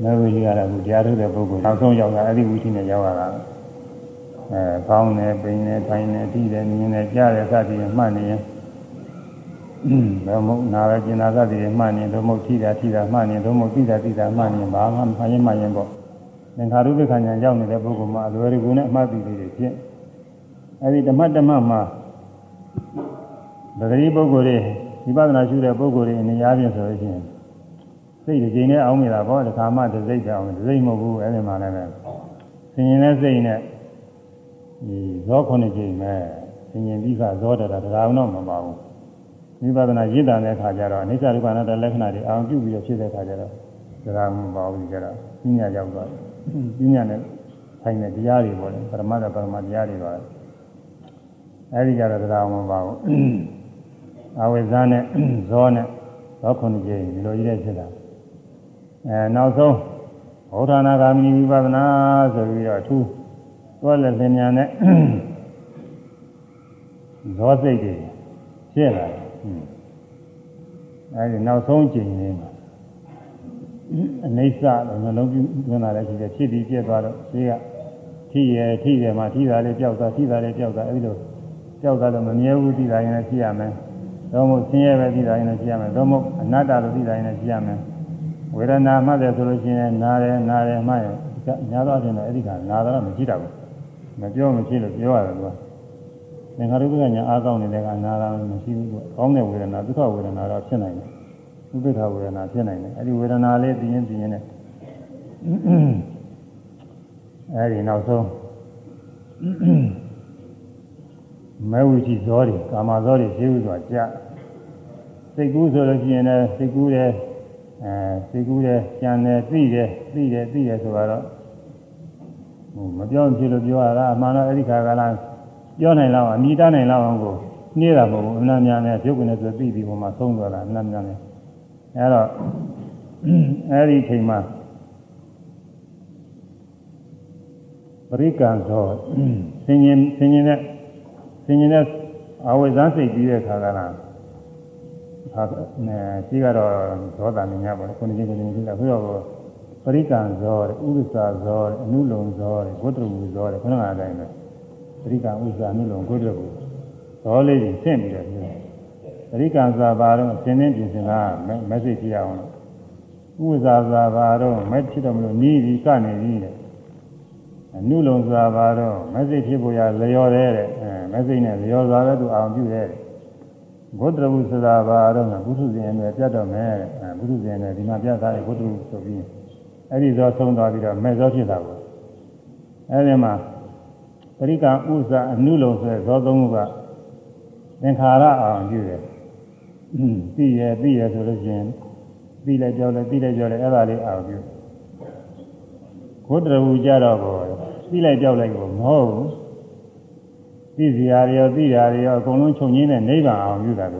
။မဲဝိသီကတော့အခုတရားထုတ်တဲ့ပုဂ္ဂိုလ်နောက်ဆုံးရောက်တာအဲ့ဒီဝိသီနဲ့ရောက်လာတာ။အဲကောင်းတယ်ပိန်တယ်ထိုင်တယ်ထိတယ်မြင်တယ်ကြားတယ်စသည်ဖြင့်မှတ်နေရင်ဘယ်မို့နာပဲကျင်နာသတိတွေမှတ်နေတော့မဟုတ်ထိတာထိတာမှတ်နေတော့မဟုတ်သိတာသိတာမှတ်နေဘာမှမှရင်မှရင်ပေါ့ သင်္ခါရုပ္ပခဏ်ညာရောက်နေတဲ့ပုဂ္ဂိုလ်မှာအလွယ်တကူနဲ့အမှတ်သိလေးတွေဖြင့်အဲဒီဓမ္မဓမ္မမှာဗဂရီပုဂ္ဂိုလ်တွေဝိပဿနာရှုတဲ့ပုဂ္ဂိုလ်တွေအနေအားဖြင့်ဆိုလို့ရှိရင်စိတ်တစ်ချိန်နဲ့အောင်းနေတာပေါ့တခါမှတစ်စိတ်ကြောင်တစ်စိတ်မဟုတ်ဘူးအဲဒီမှာလည်းပဲဆင်ញင်တဲ့စိတ်နဲ့ဒီဇောခုနှစ်ချိန်ပဲဆင်ញင်ပြီးကဇောတတာတရားတော့မပါဘူးဝိပဿနာရည်တန်တဲ့အခါကျတော့အနိစ္စဒုက္ခအနတ္တလက္ခဏာတွေအောင်ပြုပြီးတော့ဖြစ်တဲ့အခါကျတော့ဒါကမပေါ့ဘူးကြတော့ပညာရောက်သွားတယ် ပညာနဲ့ဆိုင်တဲ့တရားတွေပေါ့လေပရမတ္တပရမတရားတွေပါအဲဒီကြတော့တရားမပေါ့ဘူးအဝိဇ္ဇာနဲ့ဇောနဲ့ဇောခုနှစ်ကြိမ်ဒီလိုကြီးတဲ့ဖြစ်တာအဲနောက်ဆုံးဘုဒ္ဓနာဂာမိဝိပဿနာဆိုပြီးတော့အထူးတွဲလက်သင်ညာနဲ့ဇောစိတ်တွေဖြစ်လာတယ်အဲဒီနောက်ဆုံးကျင်ရင်း အနိစ္စလို့နှလုံးသွင်းလာတဲ့ရှိတယ်ဖြစ်ပြီးပြက်သွားတော့ရှိကထိရထိရမှာထိတာလေးပျောက်သွားထိတာလေးပျောက်သွားအဲဒီလိုပျောက်သွားလို့မမြဲဘူးထိတာရင်လည်းရှိရမယ်တော့မို့ဆင်းရဲပဲထိတာရင်လည်းရှိရမယ်တော့မို့အနတ္တလို့ထိတာရင်လည်းရှိရမယ်ဝေဒနာမှတ်တယ်ဆိုလို့ရှိရင်နားတယ်နားတယ်မှတ်ရင်ညာတော့ပြင်တော့အဲ့ဒီကနာတော့မရှိတော့ဘူးမပြောမဖြစ်လို့ပြောရတယ်ကွာသင်္ခါရုပ္ပကညာအားကောင်းနေတဲ့ကနာတာမရှိဘူးကွကောင်းတဲ့ဝေဒနာဒုက္ခဝေဒနာတော့ဖြစ်နိုင်တယ် ဥပိ္ပခဝေဒနာဖြစ်နိုင်တယ်အဲဒီဝေဒနာလေးသိရင်သိရင်နဲ့အဲဒီနောက်ဆုံးမဲဝိတိဇောတွေကာမဇောတွေရှိဥစွာကြာစိတ်ကူးဆိုလို့ရှိရင်လည်းစိတ်ကူးတယ်အဲစိတ်ကူးတယ်ကြံတယ်သိတယ်သိတယ်သိတယ်ဆိုတော့ဟိုမပြောဖြစ်လို့ပြောရတာအမှန်တော့အဲ့ဒီခါကလားပြောနိုင်လောက်အမိတနိုင်လောက်အောင်ကိုနှေးတာမဟုတ်ဘူးအမှန်များနဲ့ပြုတ်ကနေဆိုပြီးပြီးပုံမှာသုံးသွားတာအမှန်များနဲ့ အဲတော့အဲဒီအချိန်မှာပရိကံသောဆင်ញင်ဆင်ញင်တဲ့ဆင်ញင်တဲ့အဝိဇ္ဇစိတ်ပြီးတဲ့ခါကလားဟာအဲရှိကတော့သောတာမြင်ရပါတော့ခုနှစ်ချင်းခုနှစ်ချင်းလာပြီးတော့ပရိကံဇောဥပ္ပစာဇောအနုလုံဇောဂုတ္တရူဇောခုနကအတိုင်းပဲပရိကံဥစ္စာနုလုံကိုယ်တော်ကိုဇောလေးကြီးဆင့်ပြီးတော့ပြောပ ရိကံစာပါတော့ဆင်းင်းပြင်ဆင်တာမက်ဆေ့ကြည့်အောင်လို့ဥစ္စာစာပါတော့မက်ဖြစ်တော့မလို့နီးပြီးကနေပြီးတယ်အနုလုံစာပါတော့မက်ဆေ့ဖြစ်ဖို့ရလျော်တဲ့တဲ့အဲမက်ဆေ့နဲ့လျော်စွာပဲသူအောင်ပြုတဲ့ဘုဒ္ဓဝုဆိုတာပါတော့ဘုသူဇင်နဲ့ပြတ်တော့မယ်အဲဘုသူဇင်နဲ့ဒီမှာပြတ်သားတဲ့ဘုဒ္ဓဝုဆိုပြီးအဲ့ဒီဇောဆုံးသွားပြီးတော့မဲ့ဇောဖြစ်တာကိုအဲ့ဒီမှာပရိကံဥစ္စာအနုလုံဆိုတဲ့ဇောသုံးခုကသင်္ခါရအောင်ပြုတယ်။ သိရသိရဆိုလို့ရှိရင်သိလိုက်ကြောက်လိုက်သိလိုက်ကြောက်လိုက်အဲ့ဒါလေးအောင်ပြု။ဘုဒ္ဓဝူကြတော့ကိုသိလိုက်ကြောက်လိုက်ကိုမဟုတ်ဘူး။သိစရာတွေရောသိတာတွေရောအကုန်လုံးခြုံငင်းတဲ့နိဗ္ဗာန်အောင်ပြုတာက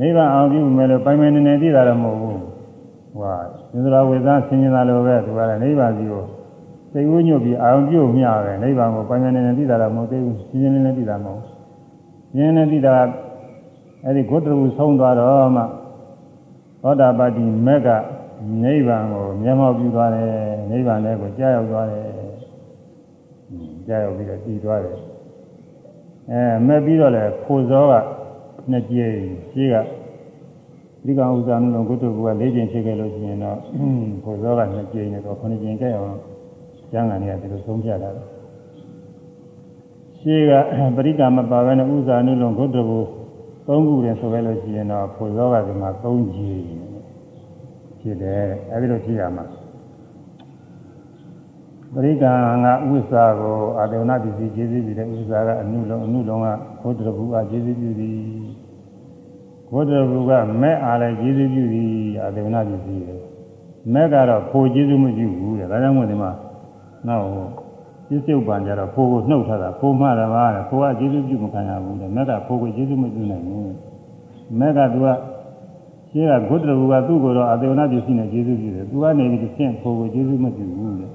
နိဗ္ဗာန်အောင်ပြုမယ်လို့ပိုင်ပိုင်နေနေသိတာတော့မဟုတ်ဘူး။ဟွာသစ္စာဝေသဆင်ញင်တာလိုပဲသူကလည်းနိဗ္ဗာန်စီကိုစိတ်ဝိညွတ်ပြီးအာရုံပြုတ်မျှပဲနိဗ္ဗာန်ကိုပိုင်ပိုင်နေနေသိတာတော့မဟုတ်သေးဘူးရှင်းရှင်းလင်းလင်းသိတာမဟုတ်ရှင်းနေသိတာ အဲ့ဒီဂုတ္တရူဆုံးသွားတော့မှသောတာပတိမက်ကနိဗ္ဗာန်ကိုမျက်မှောက်ပြုသွားတယ်နိဗ္ဗာန်လည်းကိုကြားရောက်သွားတယ်ကြားရောက်ပြီးတော့တည်သွားတယ်အဲမက်ပြီးတော့လည်းဖိုဇောကနှစ်ကြိမ်ရှိကဒီကဥစ္စာနုလုံးဂုတ္တရူက၄ကြိမ်ဖြစ်ခဲ့လို့ရှိရင်တော့ဖိုဇောကနှစ်ကြိမ်နဲ့တော့9ကြိမ်ကြက်အောင်ကျမ်းဂန်တွေကဒီလိုဆုံးဖြတ်တာလေရှေးကပရိက္ခမပါဘဲနဲ့ဥဇာနုလုံးဂုတ္တဘူ သုံးခုတည်းဆိုပဲလို့ရှိရင်တော့ဖို့သောကဒီမှာ၃ကြီးဖြစ်တယ်အဲဒီလိုဖြစ်ရမှာပရိက္ခကဥစ္စာကိုအာတေဝနာပစ္စည်းကျေးဇူးပြုတဲ့ဥစ္စာကအနုလုံးအနုလုံးကဂုတ္တဘူကကျေးဇူးပြုသည်ဂုတ္တဘူကမဲ့အားလည်းကျေးဇူးပြုသည်အာတေဝနာပစ္စည်းမဲ့ကတော့ဖို့ကျေးဇူးမပြုဘူးတဲ့ဒါကြောင့်မို့ဒီမှာနောက် ပြစ္ဆုတ်ပံကြတော့ဖိုးကိုနှုတ်ထားတာဖိုးမှလည်းပါတဲ့ဖိုးကကျေးဇူးပြုမခံရဘူးတဲ့မက်ကဖိုးကိုကျေးဇူးမပြုနိုင်ဘူးမက်ကသူကရှင်းကဂုတ္တဘူကသူ့ကိုယ်တော့အတေဝနာပစ္စည်းနဲ့ကျေးဇူးပြုတယ်သူကနေပြီးသင်ဖို့ကိုကျေးဇူးမပြုဘူးလေ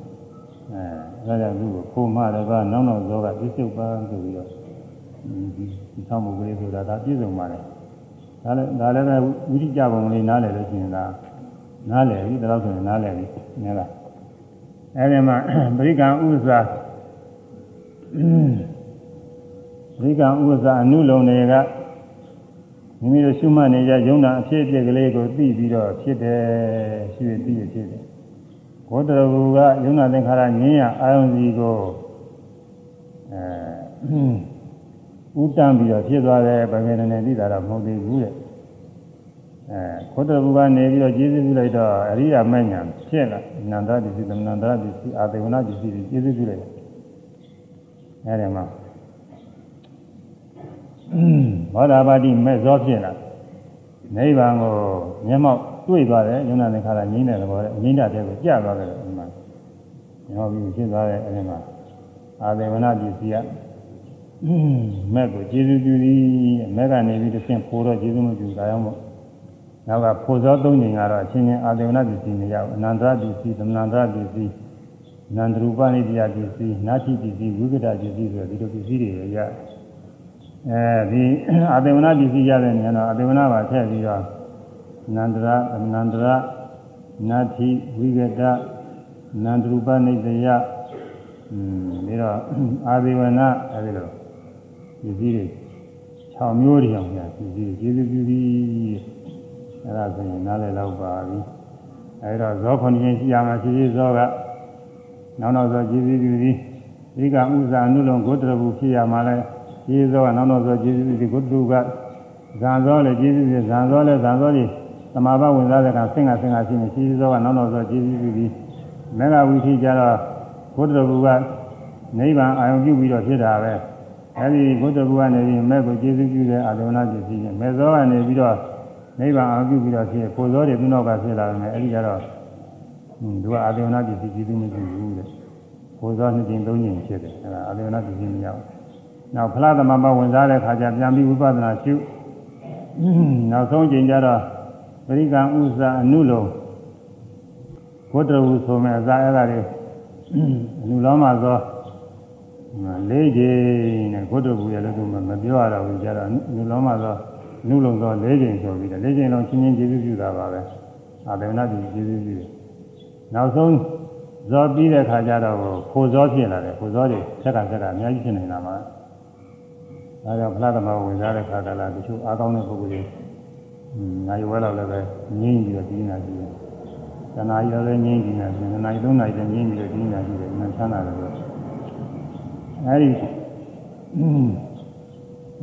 အဲဒါကြောင့်သူ့ကိုခိုးမှတပါနောက်နောက်သောကပြစ္ဆုတ်ပန်းဆိုပြီးတော့ဒီဒီဆောင်မှုကလေးဆိုတာဒါပြည့်စုံပါတယ်ဒါလည်းဒါလည်းပဲဝိရိကြပုံလေးနားလည်လို့ရှိရင်ဒါနားလည်ပြီဒါတော့ဆိုရင်နားလည်ပြီနည်းလား အဲဒီမှာပရိကံဥစ္စာပရိကံဥစ္စာအနုလုံတွေကမိမိတို့ရှုမှတ်နေကြယုံနာအဖြစ်အပျက်ကလေးကိုသိပြီးတော့ဖြစ်တယ်ရှိရသိရဖြစ်တယ်ဘောတရဘူကယုံနာသင်္ခါရငင်းရအာယုံစီကိုအဲဥတန်းပြီးတော့ဖြစ်သွားတယ်ဗကေနနဲ့သိတာတော့မဟုတ်သေးဘူးတဲ့ အဲဘောတရဘူကနေပြီးတော့ကျေးဇူးပြုလိုက်တော့အရိယာမဉ္ဇဉ်ဖြစ်လာနန္ဒတိစီသမနန္ဒတိစီအာသေဝနာတိစီကျေးဇူးပြုလိုက်အဲဒီမှာဘောဓဘာတိမဲ့ဇောဖြစ်လာနိဗ္ဗာန်ကိုမျက်မှောက်တွေ့သွားတယ်ယုံနာသင်္ခါရငြိမ့်တဲ့သဘောနဲ့ငြိမ့်တဲ့ကိုကြာသွားတယ်ဒီမှာမျက်မှောက်ပြီးဖြစ်သွားတယ်အဲဒီမှာအာသေဝနာပစ္စည်းကမဲ့ကိုကျေးဇူးပြုသည်မဲ့ကနေပြီးတစ်ဆင့်ဖိုးတော့ကျေးဇူးမပြုတာရောက်မို့ နောက်ကဖိုးစောသုံးချိန်ကတော့အချင်းချင်းအာသေဝနာပစ္စည်းမရဘူးအနန္တရပစ္စည်းသမဏန္တရပစ္စည်းနန္တရူပနိတ္တယပစ္စည်းနာတိပစ္စည်းဝိကတပစ္စည်းဆိုဒီလိုပစ္စည်းတွေရအဲဒီအာသေဝနာပစ္စည်းရတဲ့နေရာတော့အာသေဝနာပါထည့်ပြီးတော့နန္တရအနန္တရနာတိဝိကတနန္တရူပနိတ္တယอืมပြီးတော့အာသေဝနာအဲဒီလိုပစ္စည်းတွေ6မျိုးတွေအောင်ညာပစ္စည်းကျေးဇူးပြုပြီး အဲဒါဆိုရင်နားလည်တော့ပါပြီအဲဒါဇောခွန်ရင်ရှိရမှာရှိရှိဇောကနောက်နောက်ဇောကျေးဇူးပြုပြီးဒီကဥစ္စာအနုလုံးဂုတ္တရဘူးဖြစ်ရမှာလဲကျေးဇူးကနောက်နောက်ဇောကျေးဇူးပြုပြီးဂုတ္တရုကဇံဇောလည်းကျေးဇူးပြုဇံဇောလည်းဇံဇောကြီးသမာဘဝင်စားတဲ့ကဆင်္ကဆင်္ကရှိနေကျေးဇူးဇောကနောက်နောက်ဇောကျေးဇူးပြုပြီးမေဃဝိသိကြတော့ဂုတ္တရဘူးကနိဗ္ဗာန်အာရုံပြုပြီးတော့ဖြစ်တာပဲအဲဒီဘုဒ္ဓဘုရားနေပြီးမဲ့ကိုကျေးဇူးပြုတဲ့အာရုံနာပစ္စည်းနဲ့မဲ့ဇောကနေပြီးတော့ နိဗ္ဗာန်အာရုံပြုပြီးတော့ဖြစ်ကိုဇောတွေသူနောက်ကဖြစ်လာတယ်အဲဒီကြတော့သူကအာရုံနာပစ္စည်းကျေးဇူးမပြုဘူးတဲ့ကိုဇောနှစ်ကြိမ်သုံးကြိမ်ဖြစ်တယ်အဲဒါအာရုံနာပစ္စည်းမရောက်နောက်ဖလားသမဘဝင်စားတဲ့ခါကျပြန်ပြီးဝိပဿနာရှုနောက်ဆုံးကြိမ်ကျတော့ပရိကံဥစ္စာအနုလုံဘုဒ္ဓဝုဆိုမဲ့အစာအဲ့ဒါတွေအနုလောမဇောလေးချိန်နဲ့ဘုဒ္ဓဘုရားလည်းသူမပြောရတော့ဘူးကြတော့နုလောမသော နုလုံသောလေးချိန်ဆိုပြီးတော့လေးချိန်လုံးချင်းချင်းကျေးဇူးပြုတာပါပဲအာဒေဝနာပြည်ကျေးဇူးပြုတယ်နောက်ဆုံးဇောပြီးတဲ့ခါကျတော့ခိုဇောဖြစ်လာတယ်ခိုဇောတွေဆက်ကဆက်ကအများကြီးဖြစ်နေတာမှာဒါကြောင့်ဖလားသမဝင်စားတဲ့ခါကလာတချို့အားကောင်းတဲ့ပုဂ္ဂိုလ်တွေနိုင်ဝဲတော့လည်းပဲငြိမ့်ပြီးတော့ပြီးနေတာရှိတယ်။တဏှာကြီးလည်းငြိမ့်ပြီးနေတာရှိတယ်။နိုင်သုံးနိုင်လည်းငြိမ့်ပြီးတော့ပြီးနေတာရှိတယ်။ဉာဏ်ချမ်းသာတယ်လို့အဲဒီ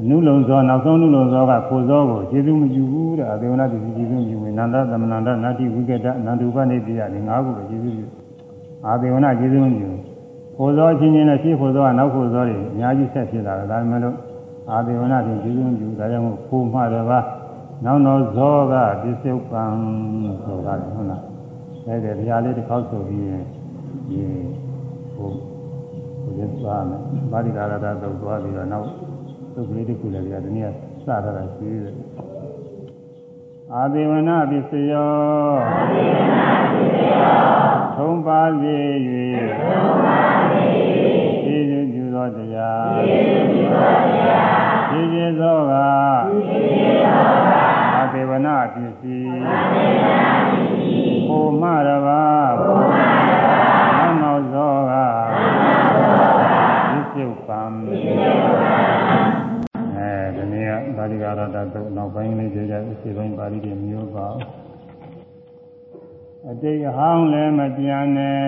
အနုလုံဇောနောက်ဆုံးအနုလုံဇောကကိုဇောကိုကျေစုမယူဘူးတဲ့အဒေဝနာတိကျေစုမယူဘူးနန္ဒသမဏန္ဒနာတိဝိကတနန္တုပနေတိယဒီငါးခုကိုကျေစုယူအာဒေဝနာကျေစုမယူကိုဇောချင်းချင်းနဲ့ရှေ့ကိုဇောကနောက်ကိုဇောတွေအများကြီးဆက်ဖြစ်လာတယ်ဒါပေမဲ့လို့အာဒေဝနာတင်ကျေစုမယူဒါကြောင့်မို့ကိုမှတပါနောက်တော့ဇောကပစ္စုပန်ဆိုတာဟုတ်လားအဲဒီတရားလေးတစ်ခေါက်ဆိုပြီးရင်ဒီဟိုကိုယ်သွားမယ်ပါဠိကာရတာတော့သွားပြီးတော့နောက် သုတ်ကလေးတစ်ခုလည်းဒီကတနည်းစထားတာရှိတယ်အာဒေဝနာပစ္စယောအာဒေဝနာပစ္စယောသုံးပါးစေ၍သုံးပါးစေ၍ကျေးဇူးပြုသောတရားကျေးဇူးပြုသောတရားကျေးဇူးသောကကျေးဇူးသောကအာဒေဝနာပစ္စည်းအာဒေဝနာပစ္စည်းဘုမရပါဘုမ ဠိကာရတသုတ်နောက်ပိုင်းလေးကြကြအစီပိုင်းပါဠိတွေမျိုးပါအတိတ်ဟောင်းလည်းမပြန်နဲ့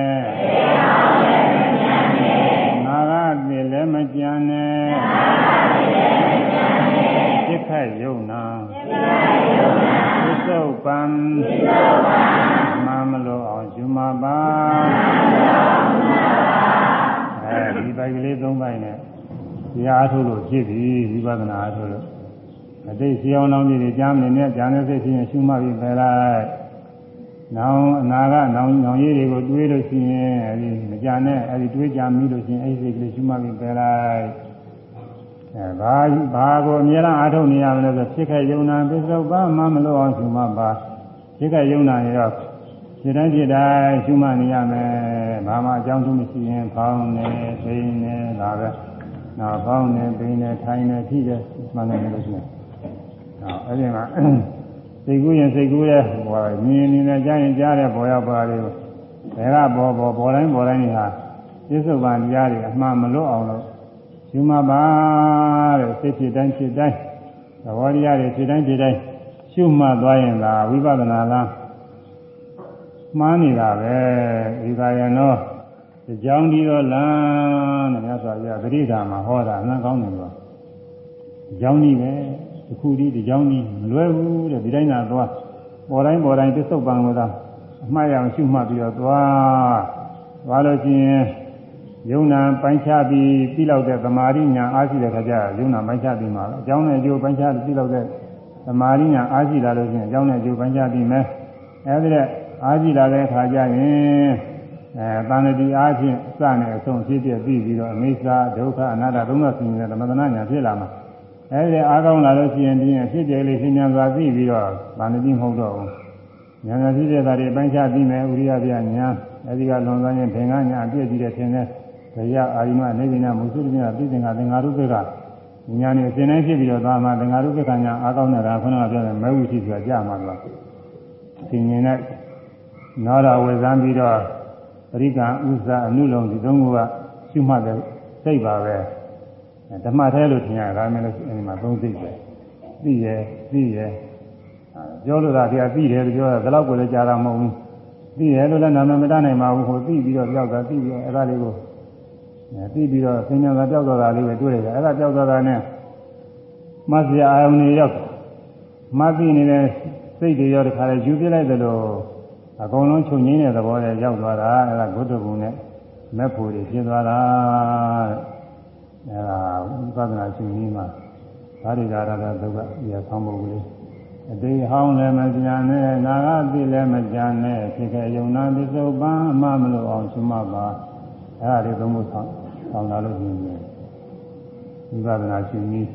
နာဂတိလည်းမကြံနဲ့စိတ်ခတ်ယုံနာသစ္စုပံမမလို့အောင်ယူမှာပါအဲဒီပိုက်ကလေး၃ပိုက်နဲ့တရားအထုတ်လို့ဖြစ်ပြီဝိပဿနာအထုတ်လို့ အတိတ်စီအောင်လောင်းကြီးတွေကြားမနေနဲ့ကြားနေစိတ်ချင်းရှုမှတ်ပြီးပဲလိုက်။နောင်အနာကနောင်နောင်ရည်တွေကိုတွေးလို့ရှိရင်အဲဒီမကြနဲ့အဲဒီတွေးကြမိလို့ရှိရင်အဲဒီစိတ်ကလေးရှုမှတ်ပြီးပဲလိုက်။အဲဘာဘာကိုအများအားထုတ်နေရမလဲဆိုဖြစ်ခဲ့ယုံနာပစ္စုပန်မှမလို့အောင်ရှုမှတ်ပါဖြစ်ခဲ့ယုံနာနေတော့ဖြစ်တိုင်းဖြစ်တိုင်းရှုမှတ်နေရမယ်ဘာမှအကြောင်းသူမရှိရင်ဖောင်းနေပိန်နေဒါပဲနောက်ဖောင်းနေပိန်နေထိုင်နေဖြစ်တယ်မှန်တယ်လို့ရှိရင်နောက် အဲ့ဒီမှာစိတ်ကူးရင်စိတ်ကူးရဲ့ဟောမြင်နေနဲ့ကြားရင်ကြားတဲ့ပေါ်ရောက်ပါလေးဘယ်ကပေါ်ပေါ်ပေါ်တိုင်းပေါ်တိုင်းဟာပြစ္ဆုတ်ပန်တရားတွေအမှန်မလွတ်အောင်လို့ယူမပါတဲ့စိတ်ဖြစ်တိုင်းဖြစ်တိုင်းသဘောတရားတွေဖြစ်တိုင်းဖြစ်တိုင်းရှုမှတ်သွားရင်သာဝိပဿနာလားမှန်းနေတာပဲဒီကရနောဒီကြောင်းဒီတော့လမ်းတဲ့မြတ်စွာဘုရားဂရိဓာမှာဟောတာအမှန်ကောင်းတယ်လို့ဒီကြောင်းဒီပဲ ဒီခုဒီဒီကြောင်းဒီမလွဲဘူးတဲ့ဒီတိုင်းသာသွားပေါ်တိုင်းပေါ်တိုင်းပစ္စုပန်လို့သာအမှားရအောင်ရှုမှတ်ပြီးတော့သွားသွားလို့ရှိရင်ယုံနာပိုင်းခြားပြီးပြီးလောက်တဲ့သမာဓိညာအားရှိတဲ့ခါကျယုံနာပိုင်းခြားပြီးမှာအကြောင်းနဲ့အကျိုးပိုင်းခြားပြီးလောက်တဲ့သမာဓိညာအားရှိလာလို့ရှိရင်အကြောင်းနဲ့အကျိုးပိုင်းခြားပြီးမယ်အဲဒီတဲ့အားရှိလာတဲ့ခါကျရင်အဲတဏှတိအားဖြင့်စနဲ့အဆုံးဖြစ်ပြပြီးပြီးတော့အမိစ္ဆာဒုက္ခအနာတ္တသုံးသဆင်းရဲသမထနာညာဖြစ်လာမှာ အဲဒီအားကောင်းလာလို့ရှိရင်ဒီဖြစ်ပြလေးရှင်းညာစွာသိပြီးတော့တဏှတိမဟုတ်တော့ဘူးညာညာဖြစ်တဲ့ဓာတ်တွေပိုင်းခြားပြီးမယ်ဥရိယပြညာအဲဒီကလွန်သွားရင်ဘင်္ဂညာအပြည့်ကြည့်တဲ့ထင်တဲ့တရားအာရိမနေဗိနာမုသုတ္တမြပြည့်စင်ကသင်္ဃာရုပ္ပကညာနေအစဉ်တိုင်းဖြစ်ပြီးတော့သွားမှာသင်္ဃာရုပ္ပကညာအားကောင်းတဲ့ဒါခုနကပြောတဲ့မဲဝုရှိဆိုတာကြာမှာတော့သင်ញင်တဲ့နာရဝေဇံပြီးတော့ပရိကံဥစ္စာအနုလုံဒီသုံးခုကရှုမှတ်တဲ့စိတ်ပါပဲ ဓမ္မထဲလို့ထင်ရတာလည်းအဲဒီမှာသုံးစိတ်ပဲသိရဲ့သိရဲ့ပြောလို့သာတရားသိတယ်ပြောတာဒီလောက်ကိုလည်းကြားတာမဟုတ်ဘူးသိတယ်လို့လည်းနာမည်မတတ်နိုင်ပါဘူးဟိုသိပြီးတော့ကြောက်တာသိပြီးတော့အဲ့ဒါလေးကိုသိပြီးတော့သင်္ညာသာကြောက်တော့တာလေးပဲတွေ့ရတယ်အဲ့ဒါကြောက်တော့တာနဲ့မဆရာအာယုန်တွေရောက်မသိနေတဲ့စိတ်တွေရောတခါလေယူပြလိုက်တယ်လို့အကုန်လုံးချုပ်ငင်းတဲ့သဘောနဲ့ရောက်သွားတာအဲ့ဒါဂုတ္တကုနဲ့မက်ဖို့တွေဖြစ်သွားတာတဲ့ အဲ့ဒါဝိပဿနာရှင်ကြီးမှာဒါတွေကြတာတော့ဒုက္ခရဆောင်ဖို့ကလေးအတိဟောင်းလည်းမကြံနဲ့နာဂတိလည်းမကြံနဲ့ဖြစ်ခဲ့ယုံနာပစ္စုပန်အမှမလို့အောင်ရှင်မပါအဲ့ဒါတွေသုံးဖို့ဆောင်ဆောင်လာလို့ရှိရင်ဝိပဿနာရှင်ကြီး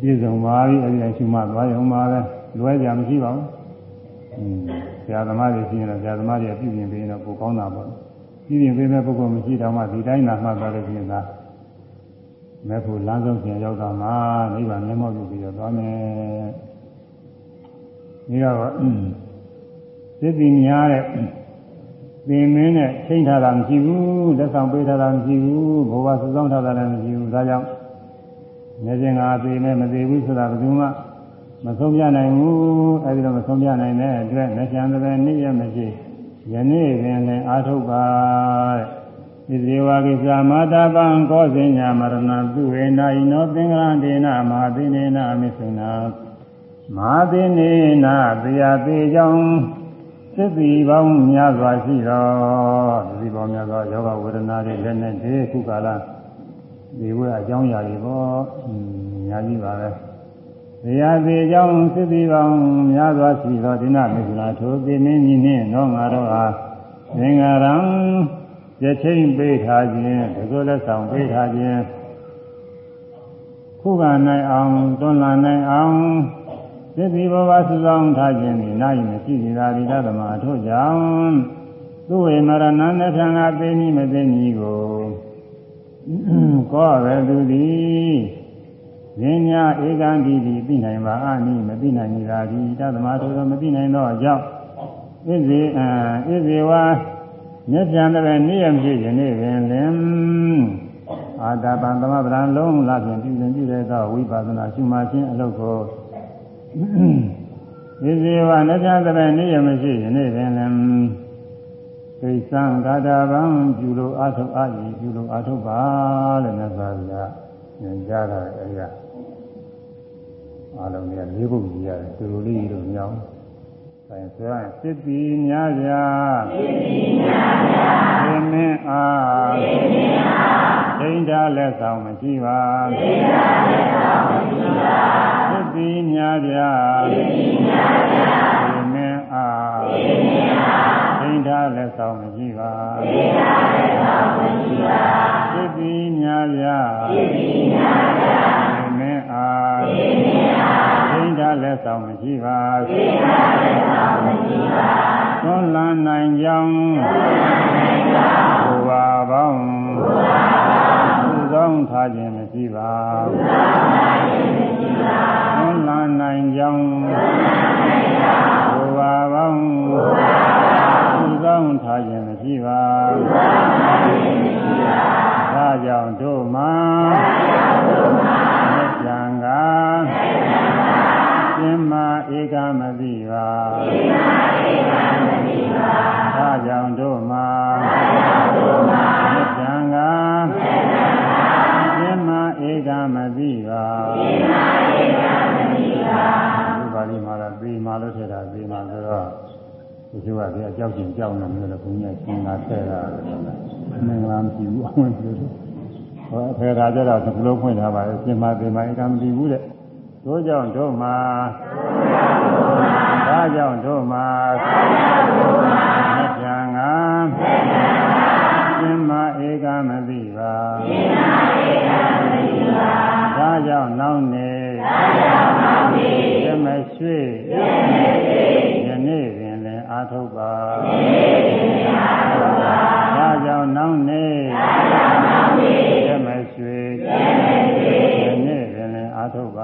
ပြည့်စုံပါပြီအဲ့ဒီရှင်မသွားရုံပါပဲလွဲကြမရှိပါဘူးอืมဆရာသမားတွေရှိရင်တော့ဆရာသမားတွေပြုပြင်ပေးရင်တော့ပိုကောင်းတာပေါ့ပြုပြင်ပေးမဲ့ပုဂ္ဂိုလ်မရှိတော့မှဒီတိုင်းသာမှတ်သွားလို့ရှိရင်သာ မဲ့ဖို့လမ်းဆုံးပြန်ရောက်တာမှနိဗ္ဗာန်မျက်မှောက်ပြုပြီးတော့သွားမယ်ဒီတော့သစ္စီများတဲ့သင်မင်းနဲ့ချိန်ထားတာမရှိဘူးလက်ဆောင်ပေးထားတာမရှိဘူးဘဝစုဆောင်ထားတာလည်းမရှိဘူးဒါကြောင့်နေခြင်းကသေနဲ့မသေးဘူးဆိုတာဘယ်သူမှမဆုံးပြနိုင်ဘူးအဲဒီတော့မဆုံးပြနိုင်တဲ့အတွက်မချမ်းတဲ့နေ့ရမရှိယနေ့ပင်လည်းအာထုတ်ပါတဲ့ ဣဇေဝကိစ္စမာတာပံကောဇင်ညာမရဏသူဝေနာယိနောသင်္ကရတေနမဟာသိနေနာအမိသုနာမဟာသိနေနာတရားသေးကြောင့်သစ္စီပေါင်းများစွာရှိတော်သစ္စီပေါင်းများစွာယောဂဝေဒနာတွေလည်းနဲ့ဒီခုကာလဒီဝဲအကြောင်းအရာတွေပေါ့အများကြီးပါပဲတရားစီအကြောင်းသစ္စီပေါင်းများစွာရှိတော်ဒီနာမေဇနာထိုသိမင်းကြီးနှင့်တော့ငါတို့အားသင်္ဃာရံရ ချင်းပေးထားခြင်းဒီလိုလက်ဆောင်ပေးထားခြင်းခုကနိုင်အောင်တွန်းလာနိုင်အောင်သစ္စီဘဝစုဆောင်ထားခြင်းဒီနိုင်မရှိနေတာဒီသမားထို့ကြောင့်သူဝေမရဏနဲ့ထံကသိမိမသိမိကိုကောရသူသည်ဉာဏ်ညာဧကံတိတိသိနိုင်ပါအာနိမသိနိုင်ကြသည်တသမားတို့မသိနိုင်တော့အကြောင်းဣဇေအဣဇေဝါ မျက်ပြန်တဲ့နေ့ရဖြစ်ယနေ့ပင်လင်အာတပံသမဗရံလုံးလာဖြင့်ပြုစဉ်ပြုတဲ့သောဝိပဿနာရှုမှခြင်းအလုပ်ကိုဣဇေဝါမျက်ပြန်တဲ့နေ့ရမရှိယနေ့ပင်လင်ကိစ္စံဂတာဗံပြုလို့အာထုအာဤပြုလို့အာထုပါလို့မြတ်စွာဘုရားညွှန်ကြားတာအဲ့ဒါအားလုံးကလေးပုဒ်ကြီးရတယ်သူတို့လေးတို့မြောင်း အဲဆိုရင်စစ်တီများပြာစစ်တီများပြာသင်မင်းအားသင်မင်းအားဒိဋ္ဌလက်ဆောင်မရှိပါဒိဋ္ဌလက်ဆောင်မရှိပါစစ်တီများပြာစစ်တီများပြာသင်မင်းအားသင်မင်းအားဒိဋ္ဌလက်ဆောင်မရှိပါဒိဋ္ဌလက်ဆောင်မရှိပါစစ်တီများ ပြာစစ်တီများဆောင်မရှိပါသွန်လန်းနိုင်ကြောင်းဘုရားပေါင်းသူဆောင်ထားခြင်းမရှိပါသွန်လန်းနိုင်ကြောင်းဘုရားပေါင်းသူဆောင်ထားခြင်းမရှိပါဒါကြောင့်တို့မှာကြံကားရှ င်မဧကမသိပါဒါကြောင့်တို့မှာကြံကားရှင်မဧကမသိပါဒီပါဠိမှာတော့ပြီးမှလို့ထည့်တာပြီးမှဆိုတော့ဒီလိုကဒီအကြောက်ချင်းကြောက်နေတယ်လို့ဘုရားရှင်ကထည့်တာမင်္ဂလာမရှိဘူးအဝင်လို့ဟောအဖေရာကြတော့ဒီလိုဖွင့်ထားပါလေရှင်မသိမှဧကမသိဘူးတဲ့ တို့ကြောင့်တို့မှာဒါကြောင့်တို့မှာမကြံငါရှင်မဧကမသိပါဒါကြောင့်နောက်နေရမရွှေယနေ့ပင်လည်းအာထုတ်ပါဒါကြောင့်နောက်နေရမရွှေယနေ့ပင်လည်းအာထုတ်ပါ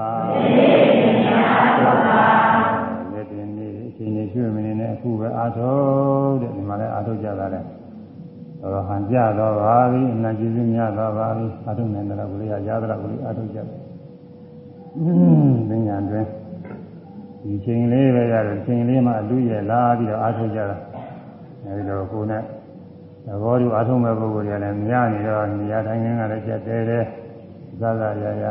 လက်တင်နေအချိန်နေရွှေမနေနဲ့အခုပဲအာထုတ်တဲ့ဒီမှာလည်းအာထုတ်ကြတာလေတော့ဟန်ကြတော့ပါပြီအနာကျေးဇူးများတော့ပါပြီအာထုတ်နိုင်တယ်လို့ကိုလေးရရသလားကိုလေးအာထုတ်ကြတယ်ပညာတွင်ဒီချိန်လေးပဲရတယ်ချိန်လေးမှအလူရလာပြီးတော့အားထုတ်ကြတာအဲဒီတော့ကိုယ်နဲ့သဘောတူအားထုတ်မဲ့ပုဂ္ဂိုလ်တွေလည်းများနေတော့နေရာတိုင်းကလည်းချက်တဲတဲသာသာရရ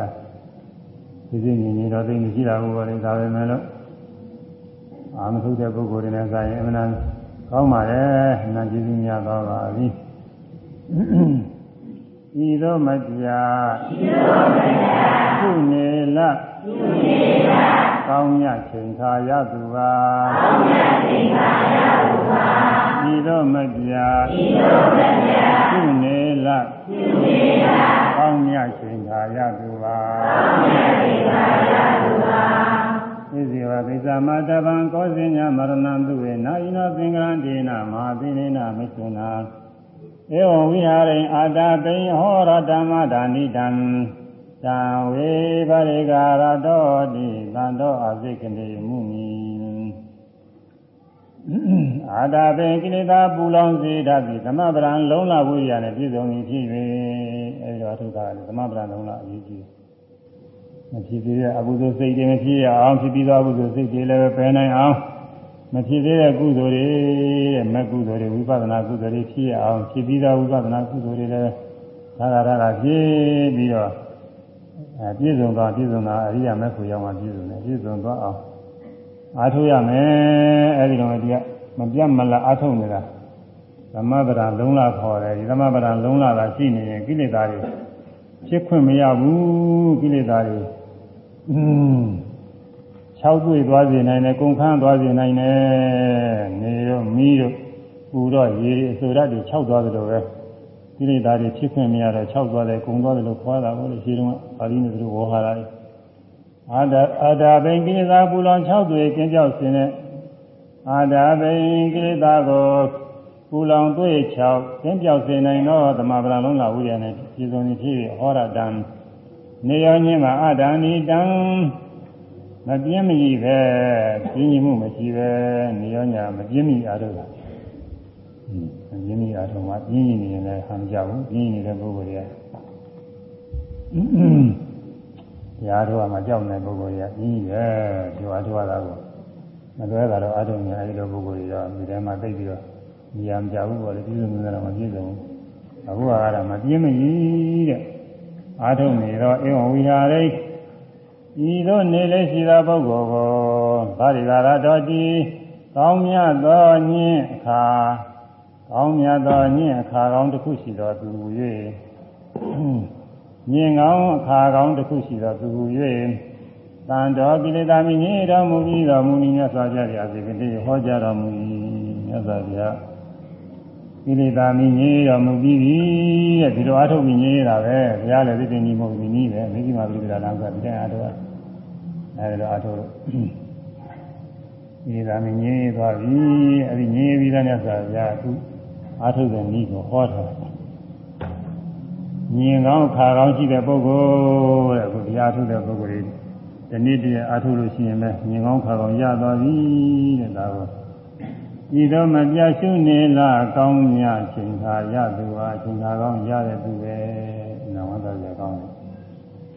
ဒီစိညီညီတော့သိမရှိတာဘူးလေဒါပဲမဲ့လို့အာမထုတ်တဲ့ပုဂ္ဂိုလ်တွေနဲ့ဆိုင်ရင်အမှန်ကောင်းပါလေနာကျေးဇူးများသွားပါပြီဤသို့မတရားဤသို့မတရားခုနေလခုနေလကောင်းမြတ်ချိန်ခါရသူပါကောင်းမြတ်ချိန်ခါရသူပါဤသို့မတရားဤသို့မတရားခုနေလခုနေလကောင်းမြတ်ချိန်ခါရသူ ပါကောင်းမြတ်ချိန်ခါရသူပါဣဇေဝပိသမတဗံကောဇင်ညာမရဏံသူဝေနာယိနောသင်္ကရံဒေနမဟာပိနေနမိစ္ဆုနာဧဝံဝိဟာရိံအာတာပိဟောရဓမ္မဒါနိတံတံဝေပရိကာရတောတိတံတောအစိကနေမှုမီအာတာပိကိလေသာပူလောင်စေတတ်သည်သမဗရံလုံးလဝိရိယနဲ့ပြည့်စုံသည်ဖြစ်၍အဲဒီတော့ထုတာလေသမဗရံလုံးလအရေးကြီး မဖြစ်သေးတဲ့အကုသိုလ်စိတ်တွေမဖြစ်ရအောင်ဖြစ်ပြီးသောအကုသိုလ်စိတ်တွေလည်းပယ်နိုင်အောင်မဖြစ်သေးတဲ့ကုသိုလ်တွေတဲ့မကုသိုလ်တွေဝိပဿနာကုသိုလ်တွေဖြစ်ရအောင်ဖြစ်ပြီးသောဝိပဿနာကုသိုလ်တွေလည်းသာသာသာဖြစ်ပြီးတော့အဲပြည့်စုံသွားပြည့်စုံတာအရိယာမေဖို့ရောက်မှပြည့်စုံတယ်ပြည့်စုံသွားအောင်အားထုတ်ရမယ်အဲဒီတော့ဒီကမပြတ်မလားအားထုတ်နေတာသမဗရာလုံးလာခေါ်တယ်ဒီသမဗရာလုံးလာတာရှိနေရင်ကိလေသာတွေဖြစ်ခွင့်မရဘူးကိလေသာတွေ อืม6တွေ့သွားစေနိုင်တယ်ကုန်ခန်းသွားစေနိုင်တယ်နေရောမီးတို့ပူတော့ရေတွေအစိုးရတွေ6သွားတယ်လို့ပဲကိလေသာတွေဖြစ်ခွင့်မရတော့6သွားတယ်ကုန်သွားတယ်လို့ခေါ်တာကိုလေရှိတုန်းကပါဠိနဲ့သူတို့ဝေါ်ဟာတာအာဒအာဒဘိင်ကိလေသာပူလောင်6တွေ့ကျင်းကြောက်စင်တဲ့အာဒဘိင်ကိလေသာကိုပူလောင်တွေ့6ကျင်းကြောက်စင်နိုင်တော့သမဗလာလုံးလာဝိရနဲ့ပြည်စုံနေဖြစ်ဟောရတံ နေရောညင်းမှာအာဒာနိတံမပြင်းမကြီးပဲပြင်းကြီးမှုမရှိပဲနေရောညာမပြင်းမီအားထုတ်တာမပြင်းမီအားထုတ်မှာပြင်းကြီးနေရင်လည်းဟန်ကြဘူးပြင်းနေတဲ့ပုဂ္ဂိုလ်တွေကရာတော့မှကြောက်နေတဲ့ပုဂ္ဂိုလ်တွေကပြင်းကြီးပဲဒီအားထုတ်ရတာကိုမလွဲတာတော့အားထုတ်နေအဲဒီလိုပုဂ္ဂိုလ်တွေတော့ဒီထဲမှာသိပြီးတော့နေရာမကြဘူးပေါ့လေပြည့်စုံနေတာမပြည့်စုံဘူးအခုကတော့မပြင်းမကြီးတဲ့ အားထုတ်နေတော့အေဝံဝိဟာရိဤသို့နေလေရှိသောပုဂ္ဂိုလ်ကိုဗာရိကာရတော်တိကောင်းမြတ်သောညင်အခါကောင်းမြတ်သောညင်အခါကောင်းတစ်ခုရှိသောသူ၍ညင်ကောင်းအခါကောင်းတစ်ခုရှိသောသူ၍တန်တော်ကိလေသာမိညေတော်မူပြီးတော်မူမြတ်စွာဘုရားစီကတိဟောကြားတော်မူ၏မြတ်စွာဘုရား ကိလေသာမိညေတော်မူပြီးပြီတဲ့ဒီလိုအားထုတ်ပြီးညေတာပဲဘုရားလည်းသိသိညီမဟုတ်ဘူးနီးပဲမိဂိမာပိဋကလမ်းဆိုဒီတိုင်းအားထုတ်အဲဒီလိုအားထုတ်လို့ဒီသာမငြင်းသွားပြီအဲ့ဒီငြင်းပြီးတဲ့မြတ်စွာဘုရားအခုအာထုတဲ့နည်းကိုဟောထားတယ်မြင်ကောင်းခါကောင်းရှိတဲ့ပုဂ္ဂိုလ်တဲ့အခုတရားထုတဲ့ပုဂ္ဂိုလ်တွေဒီနေ့တည်းအာထုလို့ရှိရင်ပဲမြင်ကောင်းခါကောင်းရသွားပြီတဲ့ဒါကို ဤတော့မပြရှုနေလားကောင်းမြချိန်ခါရသူဟာချိန်ခါကောင်းရတဲ့သူပဲနာဝတ္တရကောင်းတယ်